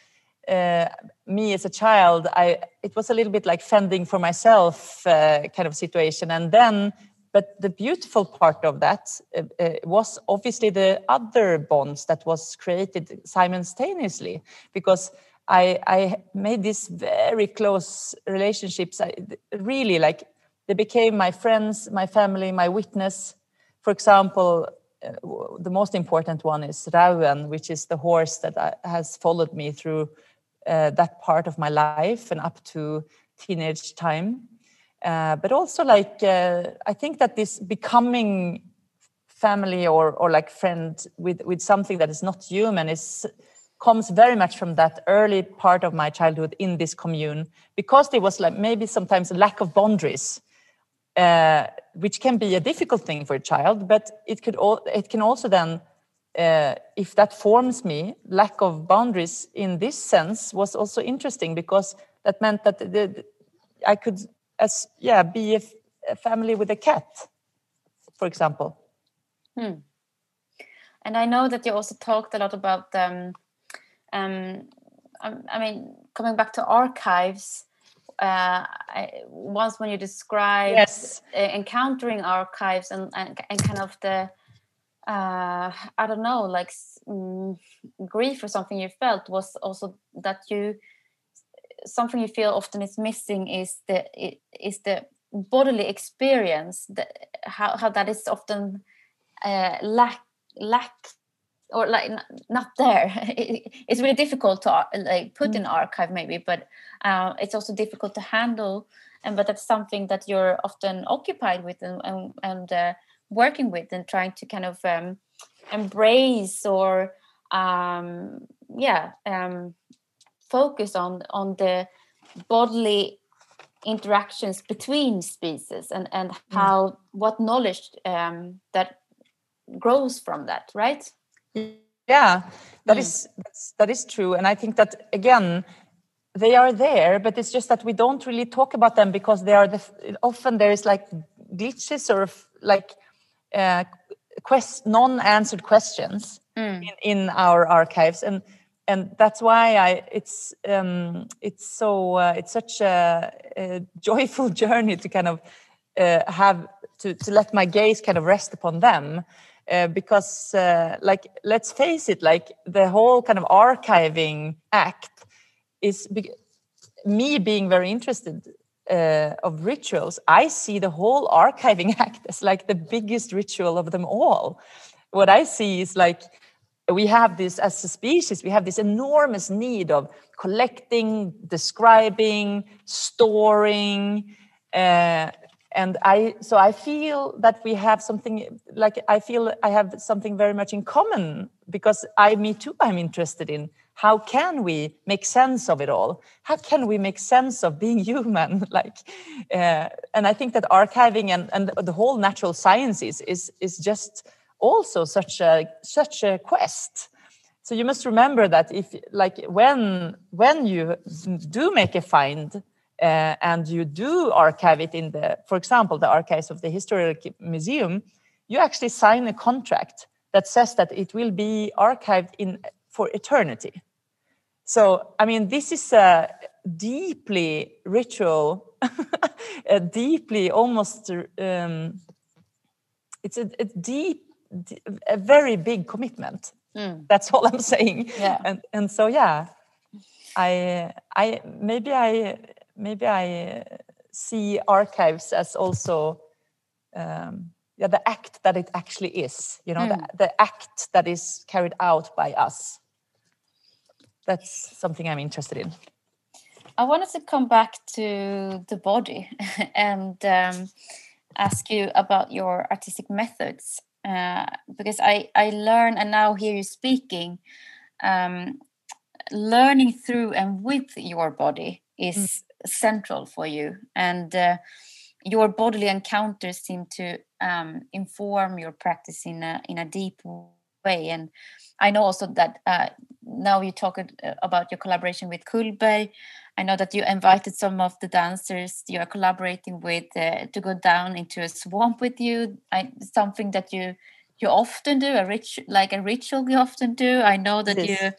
uh, me as a child i it was a little bit like fending for myself uh, kind of situation. And then but the beautiful part of that uh, uh, was obviously the other bonds that was created simultaneously, because I, I made these very close relationships. I, really, like they became my friends, my family, my witness. For example, uh, the most important one is Rauen, which is the horse that uh, has followed me through uh, that part of my life and up to teenage time. Uh, but also like uh, I think that this becoming family or or like friend with with something that is not human is comes very much from that early part of my childhood in this commune because there was like maybe sometimes a lack of boundaries uh, which can be a difficult thing for a child but it could all it can also then uh, if that forms me lack of boundaries in this sense was also interesting because that meant that the, i could as yeah be a, a family with a cat for example hmm. and i know that you also talked a lot about um, um, um i mean coming back to archives uh, I, once when you described yes. encountering archives and, and, and kind of the uh, I don't know, like mm, grief or something you felt was also that you something you feel often is missing is the is the bodily experience that how, how that is often uh, lack lack or like not there it's really difficult to uh, like put mm. in archive maybe but uh, it's also difficult to handle and but that's something that you're often occupied with and and, and uh, working with and trying to kind of um, embrace or um, yeah um, focus on on the bodily interactions between species and and mm. how mm. what knowledge um, that grows from that right yeah that mm. is that is true and i think that again they are there but it's just that we don't really talk about them because they are the often there is like glitches or like uh, quest non-answered questions mm. in, in our archives and and that's why I it's um, it's so uh, it's such a, a, joyful journey to kind of uh, have to to let my gaze kind of rest upon them uh, because uh, like let's face it like the whole kind of archiving act is me being very interested uh, of rituals I see the whole archiving act as like the biggest ritual of them all. What I see is like we have this as a species we have this enormous need of collecting describing storing uh, and i so i feel that we have something like i feel i have something very much in common because i me too i'm interested in how can we make sense of it all? How can we make sense of being human? Like uh, and i think that archiving and, and the whole natural sciences is is just also such a such a quest. So you must remember that if like when when you do make a find uh, and you do archive it in the for example the archives of the historical museum you actually sign a contract that says that it will be archived in for eternity. So i mean this is a deeply ritual a deeply almost um, it's a, a deep a very big commitment Mm. That's all I'm saying. Yeah. And and so yeah, I I maybe I maybe I see archives as also um, yeah the act that it actually is. You know mm. the the act that is carried out by us. That's something I'm interested in. I wanted to come back to the body and um, ask you about your artistic methods uh, because I I learn and now hear you speaking, um, learning through and with your body is mm. central for you, and uh, your bodily encounters seem to um, inform your practice in a in a deep way. And I know also that uh, now you talk uh, about your collaboration with Cullberg. I know that you invited some of the dancers you are collaborating with uh, to go down into a swamp with you. I, something that you you often do a rich like a ritual you often do. I know that you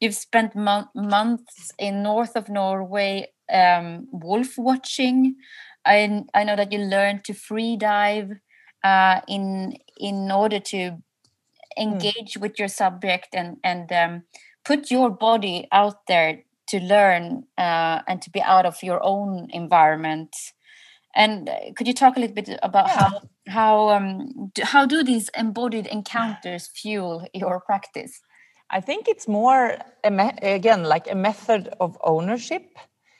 you've spent mo- months in north of Norway um, wolf watching. I I know that you learned to free dive uh, in in order to hmm. engage mm. with your subject and and um, put your body out there to learn uh, and to be out of your own environment. And uh, could you talk a little bit about yeah. how how um, do, how do these embodied encounters fuel your practice? I think it's more again like a method of ownership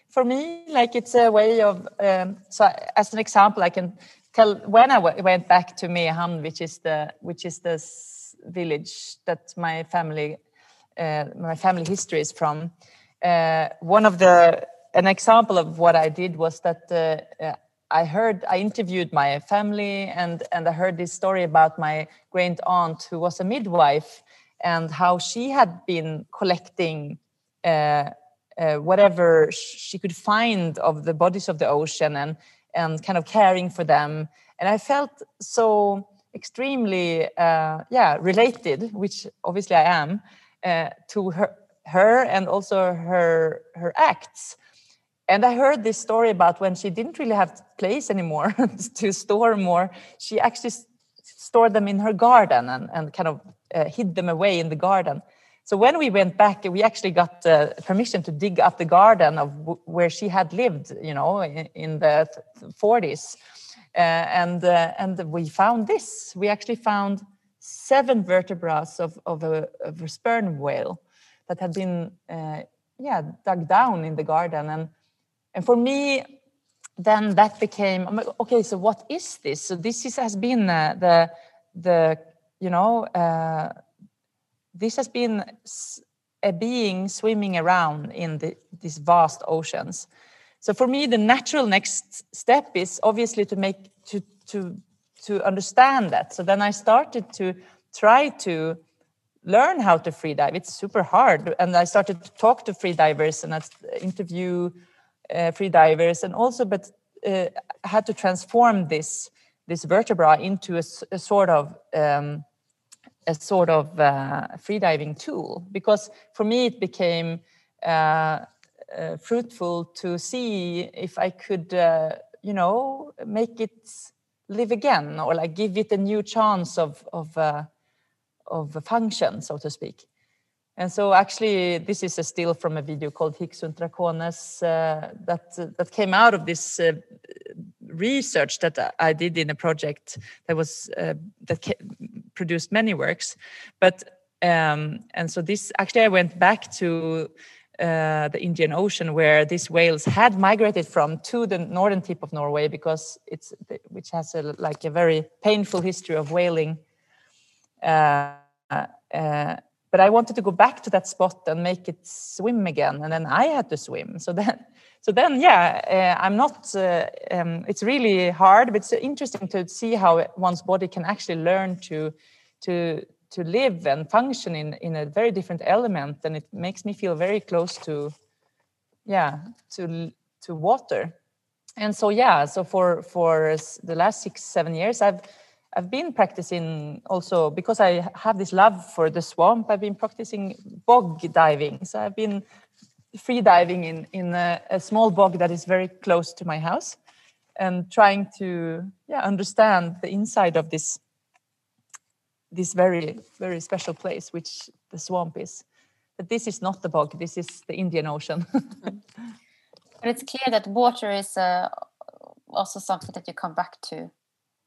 for me. Like it's a way of um, so as an example, I can tell when I went back to Mehamn, which is the which is the village that my family uh, my family history is from uh, one of the an example of what I did was that uh, I heard I interviewed my family and and I heard this story about my great aunt who was a midwife and how she had been collecting uh, uh, whatever she could find of the bodies of the ocean and and kind of caring for them. And I felt so extremely uh, yeah related which obviously I am uh, to her her and also her her acts. And i heard this story about when she didn't really have place anymore to store more she actually stored them in her garden and, and kind of uh, hid them away in the garden. So when we went back we actually got uh, permission to dig up the garden of where she had lived you know in, in the 40s uh, and uh, and we found this. We actually found seven vertebrae of, of, a, of a sperm whale that had been uh, yeah dug down in the garden. And and for me then that became okay so what is this? So this is, has been uh, the the you know uh, this has been a being swimming around in the, these vast oceans. So for me the natural next step is obviously to make to to to understand that. So then i started to try to learn how to free dive. It's super hard. And i started to talk to free divers and I interview uh, free divers and also but uh, had to transform this this vertebra into a, a sort of um, a sort of uh, freediving tool. Because for me it became uh, uh, fruitful to see if I could uh, you know make it live again or like give it a new chance of of of a function so to speak and so actually, this is a still from a video called Hic sunt Dracones uh, that, uh, that came out of this uh, research that I did in a project that was uh, that produced many works. But um, and so this actually I went back to uh, the Indian Ocean where these whales had migrated from to the northern tip of Norway because it's which has a like a very painful history of whaling. Uh, but I wanted to go back to that spot and make it swim again, and then I had to swim. So then, so then, yeah, uh, I'm not. Uh, um, it's really hard, but it's interesting to see how one's body can actually learn to to to live and function in in a very different element and it makes me feel very close to yeah to to water and so yeah so for for the last six seven years i've i've been practicing also because i have this love for the swamp i've been practicing bog diving. So i've been free diving in in a, a small bog that is very close to my house and trying to yeah understand the inside of this this very very special place which the swamp is. But this is not the bog this is the indian ocean. But it's clear that water is uh, also something that you come back to.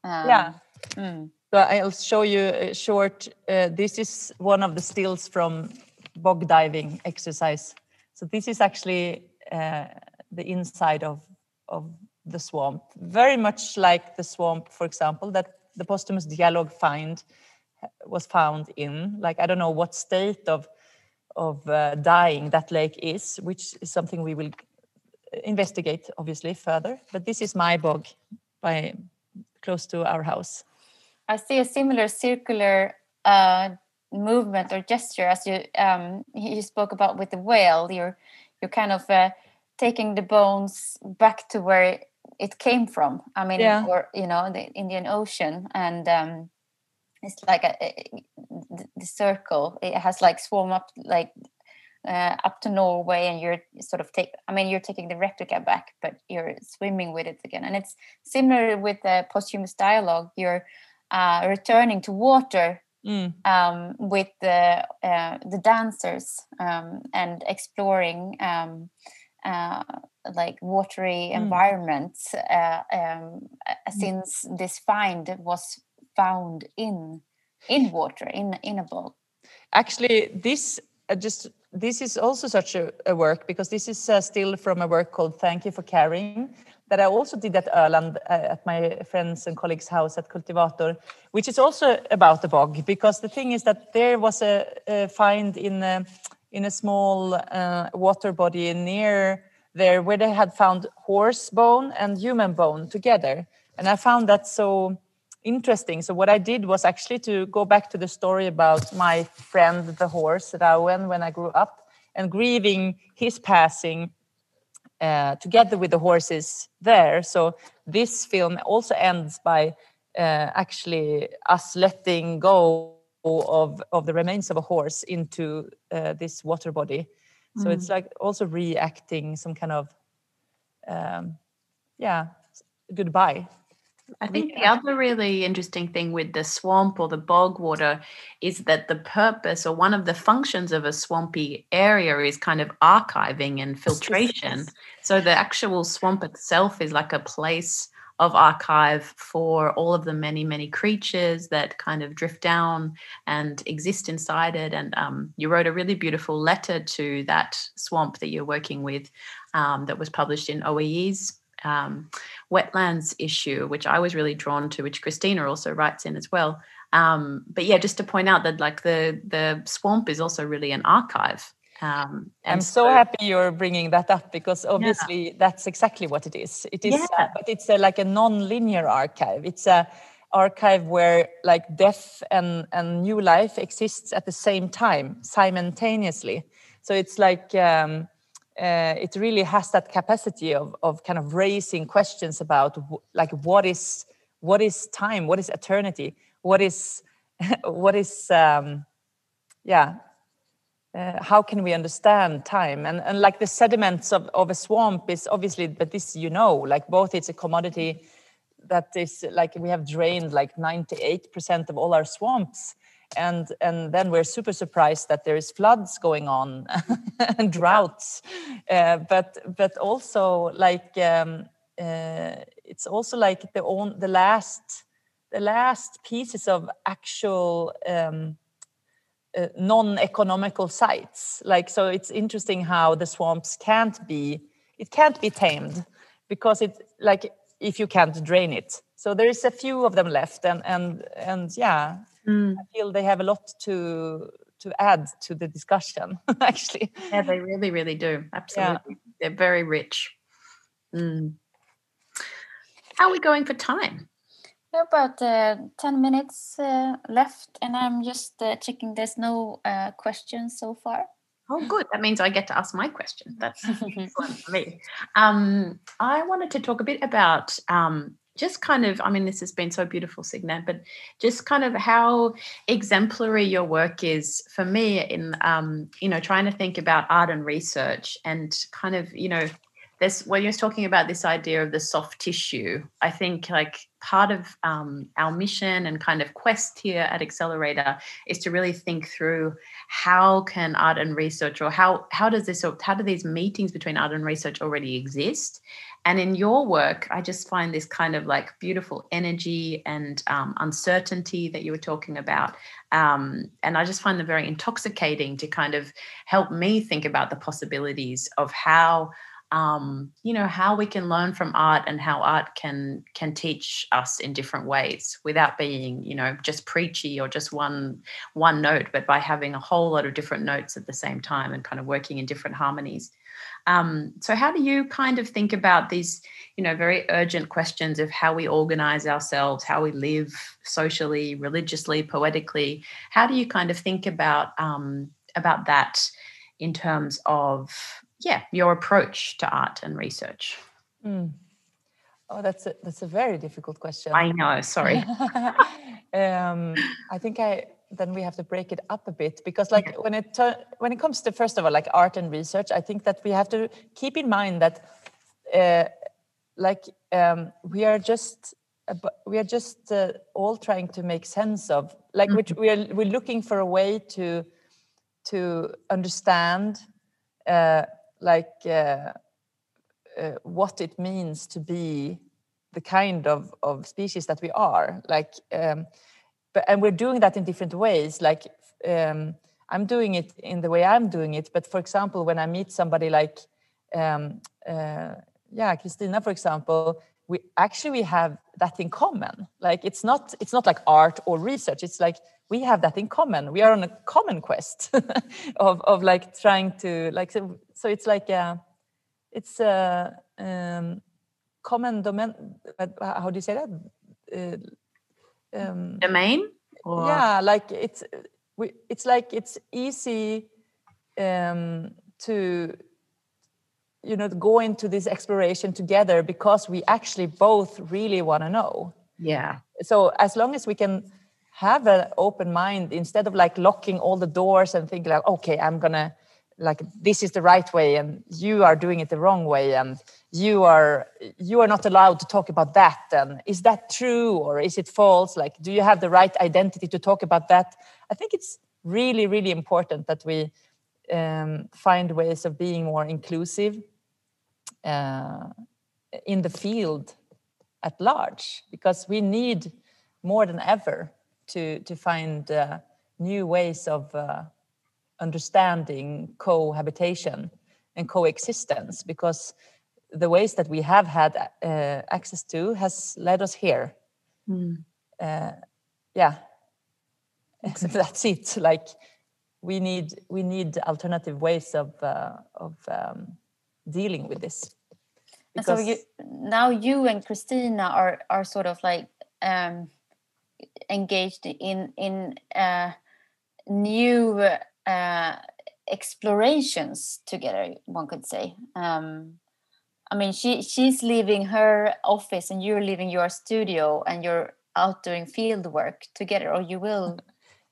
Um, yeah mm. so i'll show you a short uh, this is one of the stills from bog diving exercise so this is actually uh, the inside of of the swamp very much like the swamp for example that the posthumous dialogue find was found in. Like I don't know what state of of uh, dying that lake is, which is something we will investigate obviously further. But this is my bog by close to our house. I see a similar circular uh, movement or gesture as you um, you spoke about with the whale. You're you're kind of uh, taking the bones back to where it came from. I mean, yeah. or you know, the Indian Ocean, and um, it's like a, a, the circle it has like swarm up like uh, up to norway and you're sort of take i mean you're taking the replica back but you're swimming with it again and it's similar with the posthumous dialogue you're uh, returning to water mm. um, with the uh, the dancers um, and exploring um, uh, like watery mm. environments uh, um, mm. since this find was found in in water in in a bowl actually this uh, just this is also such a, a work because this is uh, still from a work called thank you for caring that i also did at öland uh, at my friends and colleagues house at cultivator which is also about the bog because the thing is that there was a, a find in a, in a small uh, water body near there where they had found horse bone and human bone together and i found that so interesting. So what I did was actually to go back to the story about my friend the horse Rauen when I grew up and grieving his passing uh, together with the horses there. So this film also ends by uh, actually us letting go of of the remains of a horse into uh, this water body. So mm. it's like also reacting some kind of um, yeah goodbye I think the other really interesting thing with the swamp or the bog water is that the purpose or one of the functions of a swampy area is kind of archiving and filtration. So the actual swamp itself is like a place of archive for all of the many, many creatures that kind of drift down and exist inside it. And um, you wrote a really beautiful letter to that swamp that you're working with um, that was published in OEI's um, wetlands issue, which I was really drawn to, which Christina also writes in as well. Um, but yeah, just to point out that like the the swamp is also really an archive. Um, I'm so, so, happy you're bringing that up because obviously yeah. that's exactly what it is. It is, yeah. uh, but it's a, like a non-linear archive. It's a archive where like death and and new life exists at the same time simultaneously. So it's like um, uh, it really has that capacity of, of kind of raising questions about like what is what is time? What is eternity? What is what is um, yeah uh, how can we understand time? And, and like the sediments of, of a swamp is obviously but this you know like both it's a commodity that is like we have drained like 98% of all our swamps and and then we're super surprised that there is floods going on and droughts. Uh, but but also like um, uh, it's also like the own the last the last pieces of actual um, uh, non-economical sites. Like so it's interesting how the swamps can't be it can't be tamed because it like if you can't drain it. So there is a few of them left and and and yeah Mm. I feel they have a lot to to add to the discussion. actually, yeah, they really, really do. Absolutely, yeah. they're very rich. Mm. How are we going for time? We have about uh, 10 minutes uh, left, and I'm just uh, checking there's no uh, questions so far. Oh, good. That means I get to ask my question. That's excellent for me. Um, I wanted to talk a bit about um, just kind of, I mean, this has been so beautiful, Signe, but just kind of how exemplary your work is for me in, um, you know, trying to think about art and research and kind of, you know, when you're talking about this idea of the soft tissue, I think like part of um, our mission and kind of quest here at Accelerator is to really think through how can art and research or how how does this how do these meetings between art and research already exist? And in your work i just find this kind of like beautiful energy and um, uncertainty that you were talking about. Um, and i just find them very intoxicating to kind of help me think about the possibilities of how um, you know how we can learn from art and how art can can teach us in different ways without being you know just preachy or just one one note but by having a whole lot of different notes at the same time and kind of working in different harmonies. Um, so how do you kind of think about these you know very urgent questions of how we organize ourselves how we live socially religiously poetically? How do you kind of think about um, about that in terms of yeah your approach to art and research mm. oh that's a that's a very difficult question i know sorry um, i think i then we have to break it up a bit because like when it uh, when it comes to first of all like art and research i think that we have to keep in mind that uh, like um, we are just we are just uh, all trying to make sense of like mm-hmm. which we are we're looking for a way to to understand uh, like uh, uh, what it means to be the kind of, of species that we are. Like um, but and we're doing that in different ways. Like um, i'm doing it in the way i'm doing it. But for example when i meet somebody like um, uh, yeah christina for example we actually we have that in common. Like it's not it's not like art or research. It's like we have that in common. We are on a common quest of of like trying to like so, so it's like a it's a um, common domain how do you say that? Uh, um, domain or? yeah like it's we, it's like it's easy um, to you know go into this exploration together because we actually both really want to know. Yeah. So as long as we can have an open mind instead of like locking all the doors and thinking like okay i'm gonna like this is the right way and you are doing it the wrong way and you are you are not allowed to talk about that and is that true or is it false? Like do you have the right identity to talk about that? I think it's really really important that we um, find ways of being more inclusive uh, in the field at large because we need more than ever to to find uh, new ways of uh, understanding cohabitation and coexistence because the ways that we have had uh, access to has led us here. Mm. yeah. That's it. Like we need we need alternative ways of uh, of um, dealing with this so you now you and christina are are sort of like um engaged in in uh, new uh, explorations together. One could say. Um, I mean, she she's leaving her office and you're leaving your studio, and you're out doing field work together, or you will.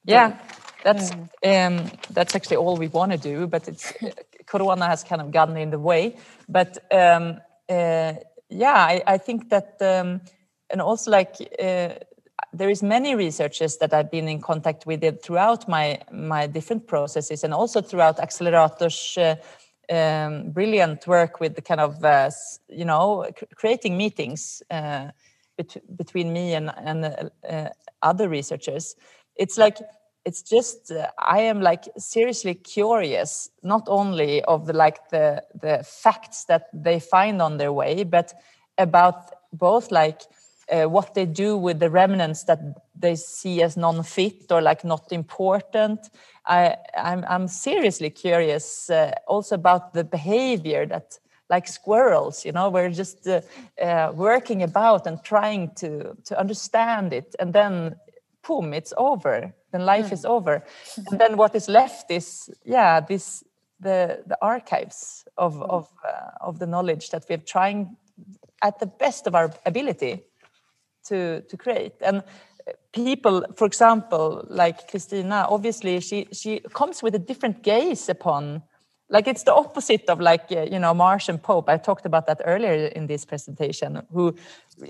Yeah, that's mm. um, that's actually all we want to do, but it's Corona has kind of gotten in the way. But um, uh, yeah, I, I, think that, um, and also like uh, there is many researchers that I've been in contact with throughout my my different processes, and also throughout Accelerator's uh, um, brilliant work with the kind of uh, you know creating meetings uh, bet between me and and uh, other researchers. It's like it's just uh, I am like seriously curious, not only of the like the the facts that they find on their way, but about both like uh, what they do with the remnants that they see as non-fit or like not important. I, I'm, I'm seriously curious uh, also about the behavior that like squirrels you know we're just uh, uh, working about and trying to to understand it and then boom it's over then life mm. is over and then what is left is yeah this the the archives of mm. of uh, of the knowledge that we're trying at the best of our ability to to create and people for example like christina obviously she she comes with a different gaze upon like it's the opposite of like uh, you know marsh and Cope. I talked about that earlier in this presentation who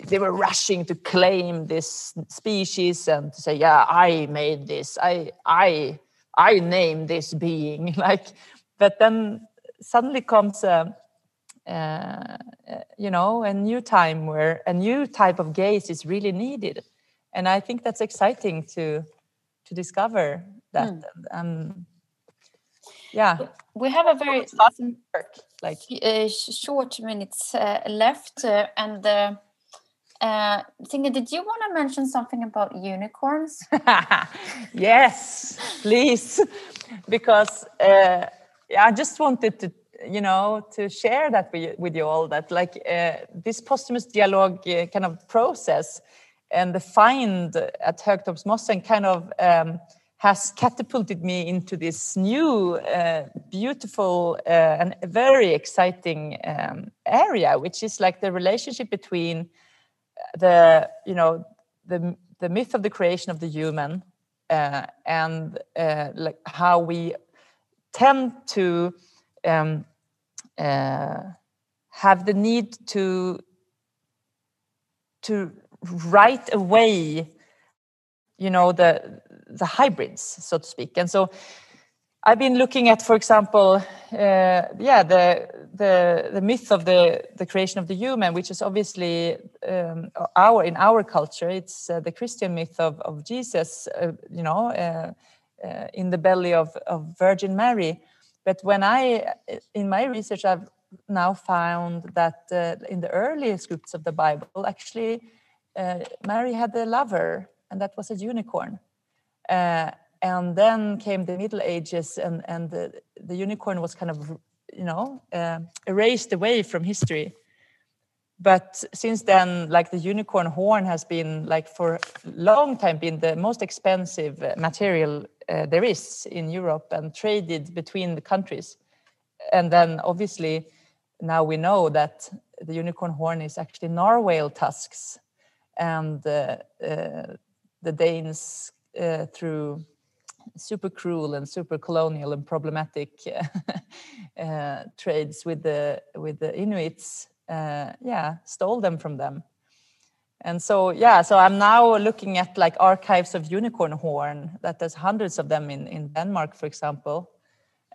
they were rushing to claim this species and to say yeah i made this. I i i named this being. Like but then suddenly comes a, uh, you know a new time where a new type of gaze is really needed. And i think that's exciting to to discover that. Mm. um, yeah. We have a very like uh, short minutes uh, left uh, and uh, uh, did you want to mention something about unicorns? yes, please, because uh, I just wanted to, you know, to share that with, with you all that like uh, this posthumous dialogue uh, kind of process and the find at Högtorpsmossen kind of um, has catapulted me into this new, uh, beautiful, uh, and very exciting um, area, which is like the relationship between the, you know, the the myth of the creation of the human uh, and uh, like how we tend to um, uh, have the need to to write away you know the the hybrids so to speak and so i've been looking at for example uh, yeah the the the myth of the the creation of the human which is obviously um, our in our culture it's uh, the christian myth of of jesus uh, you know uh, uh, in the belly of of virgin mary but when i in my research i've now found that uh, in the early scripts of the bible actually mary had a lover and that was a unicorn. Uh, and then came the Middle Ages, and and the, the unicorn was kind of you know uh, erased away from history. But since then, like the unicorn horn has been like for a long time been the most expensive uh, material uh, there is in Europe and traded between the countries. And then obviously now we know that the unicorn horn is actually narwhal tusks and uh, uh, the Danes uh, through super cruel and super colonial and problematic uh, trades with the with the Inuits, uh, yeah, stole them from them. And so, yeah, so I'm now looking at like archives of unicorn horn that there's hundreds of them in, in Denmark, for example,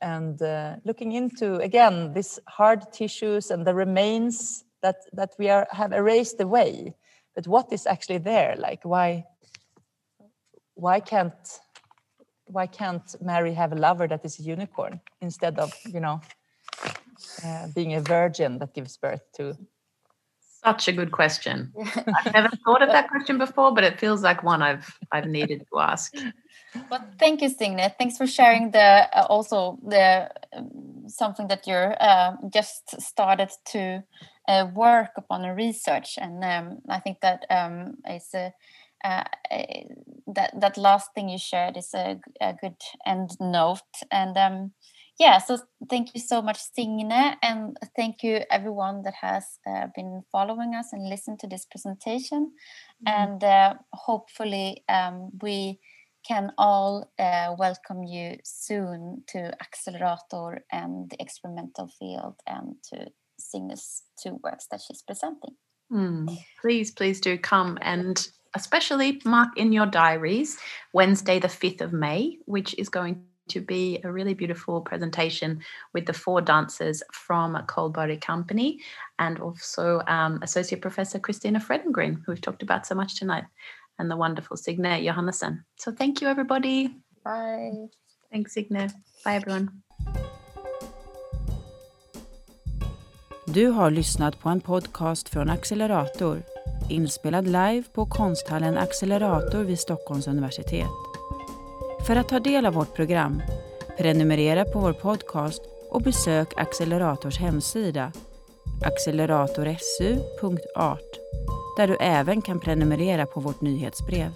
and uh, looking into again these hard tissues and the remains that that we are have erased away. But what is actually there? Like why why can't why can't Mary have a lover that is a unicorn instead of you know uh, being a virgin that gives birth to? Such a good question. I've never thought of that question before, but it feels like one I've I've needed to ask. Well, thank you, Signe. Thanks for sharing the uh, also the um, something that you're uh, just started to uh, work upon and research, and um, I think that um, is a uh, that that last thing you shared is a, a good end note and um, yeah so thank you so much Signe and thank you everyone that has uh, been following us and listened to this presentation mm. and uh, hopefully um, we can all uh, welcome you soon to Accelerator and the experimental field and to Signe's two works that she's presenting. Mm. Please, please do come and especially mark in your diaries Wednesday, the 5th of May, which is going to be a really beautiful presentation with the four dancers from Cullberg Company and also um, Associate Professor Christina Fredengren, who we've talked about so much tonight, and the wonderful Signe Johannessen. So thank you, everybody. Bye. Thanks, Signe. Bye, everyone. Du har lyssnat på en podcast från Accelerator inspelad live på konsthallen Accelerator vid Stockholms universitet. För att ta del av vårt program, prenumerera på vår podcast och besök Accelerators hemsida acceleratorsu.art där du även kan prenumerera på vårt nyhetsbrev.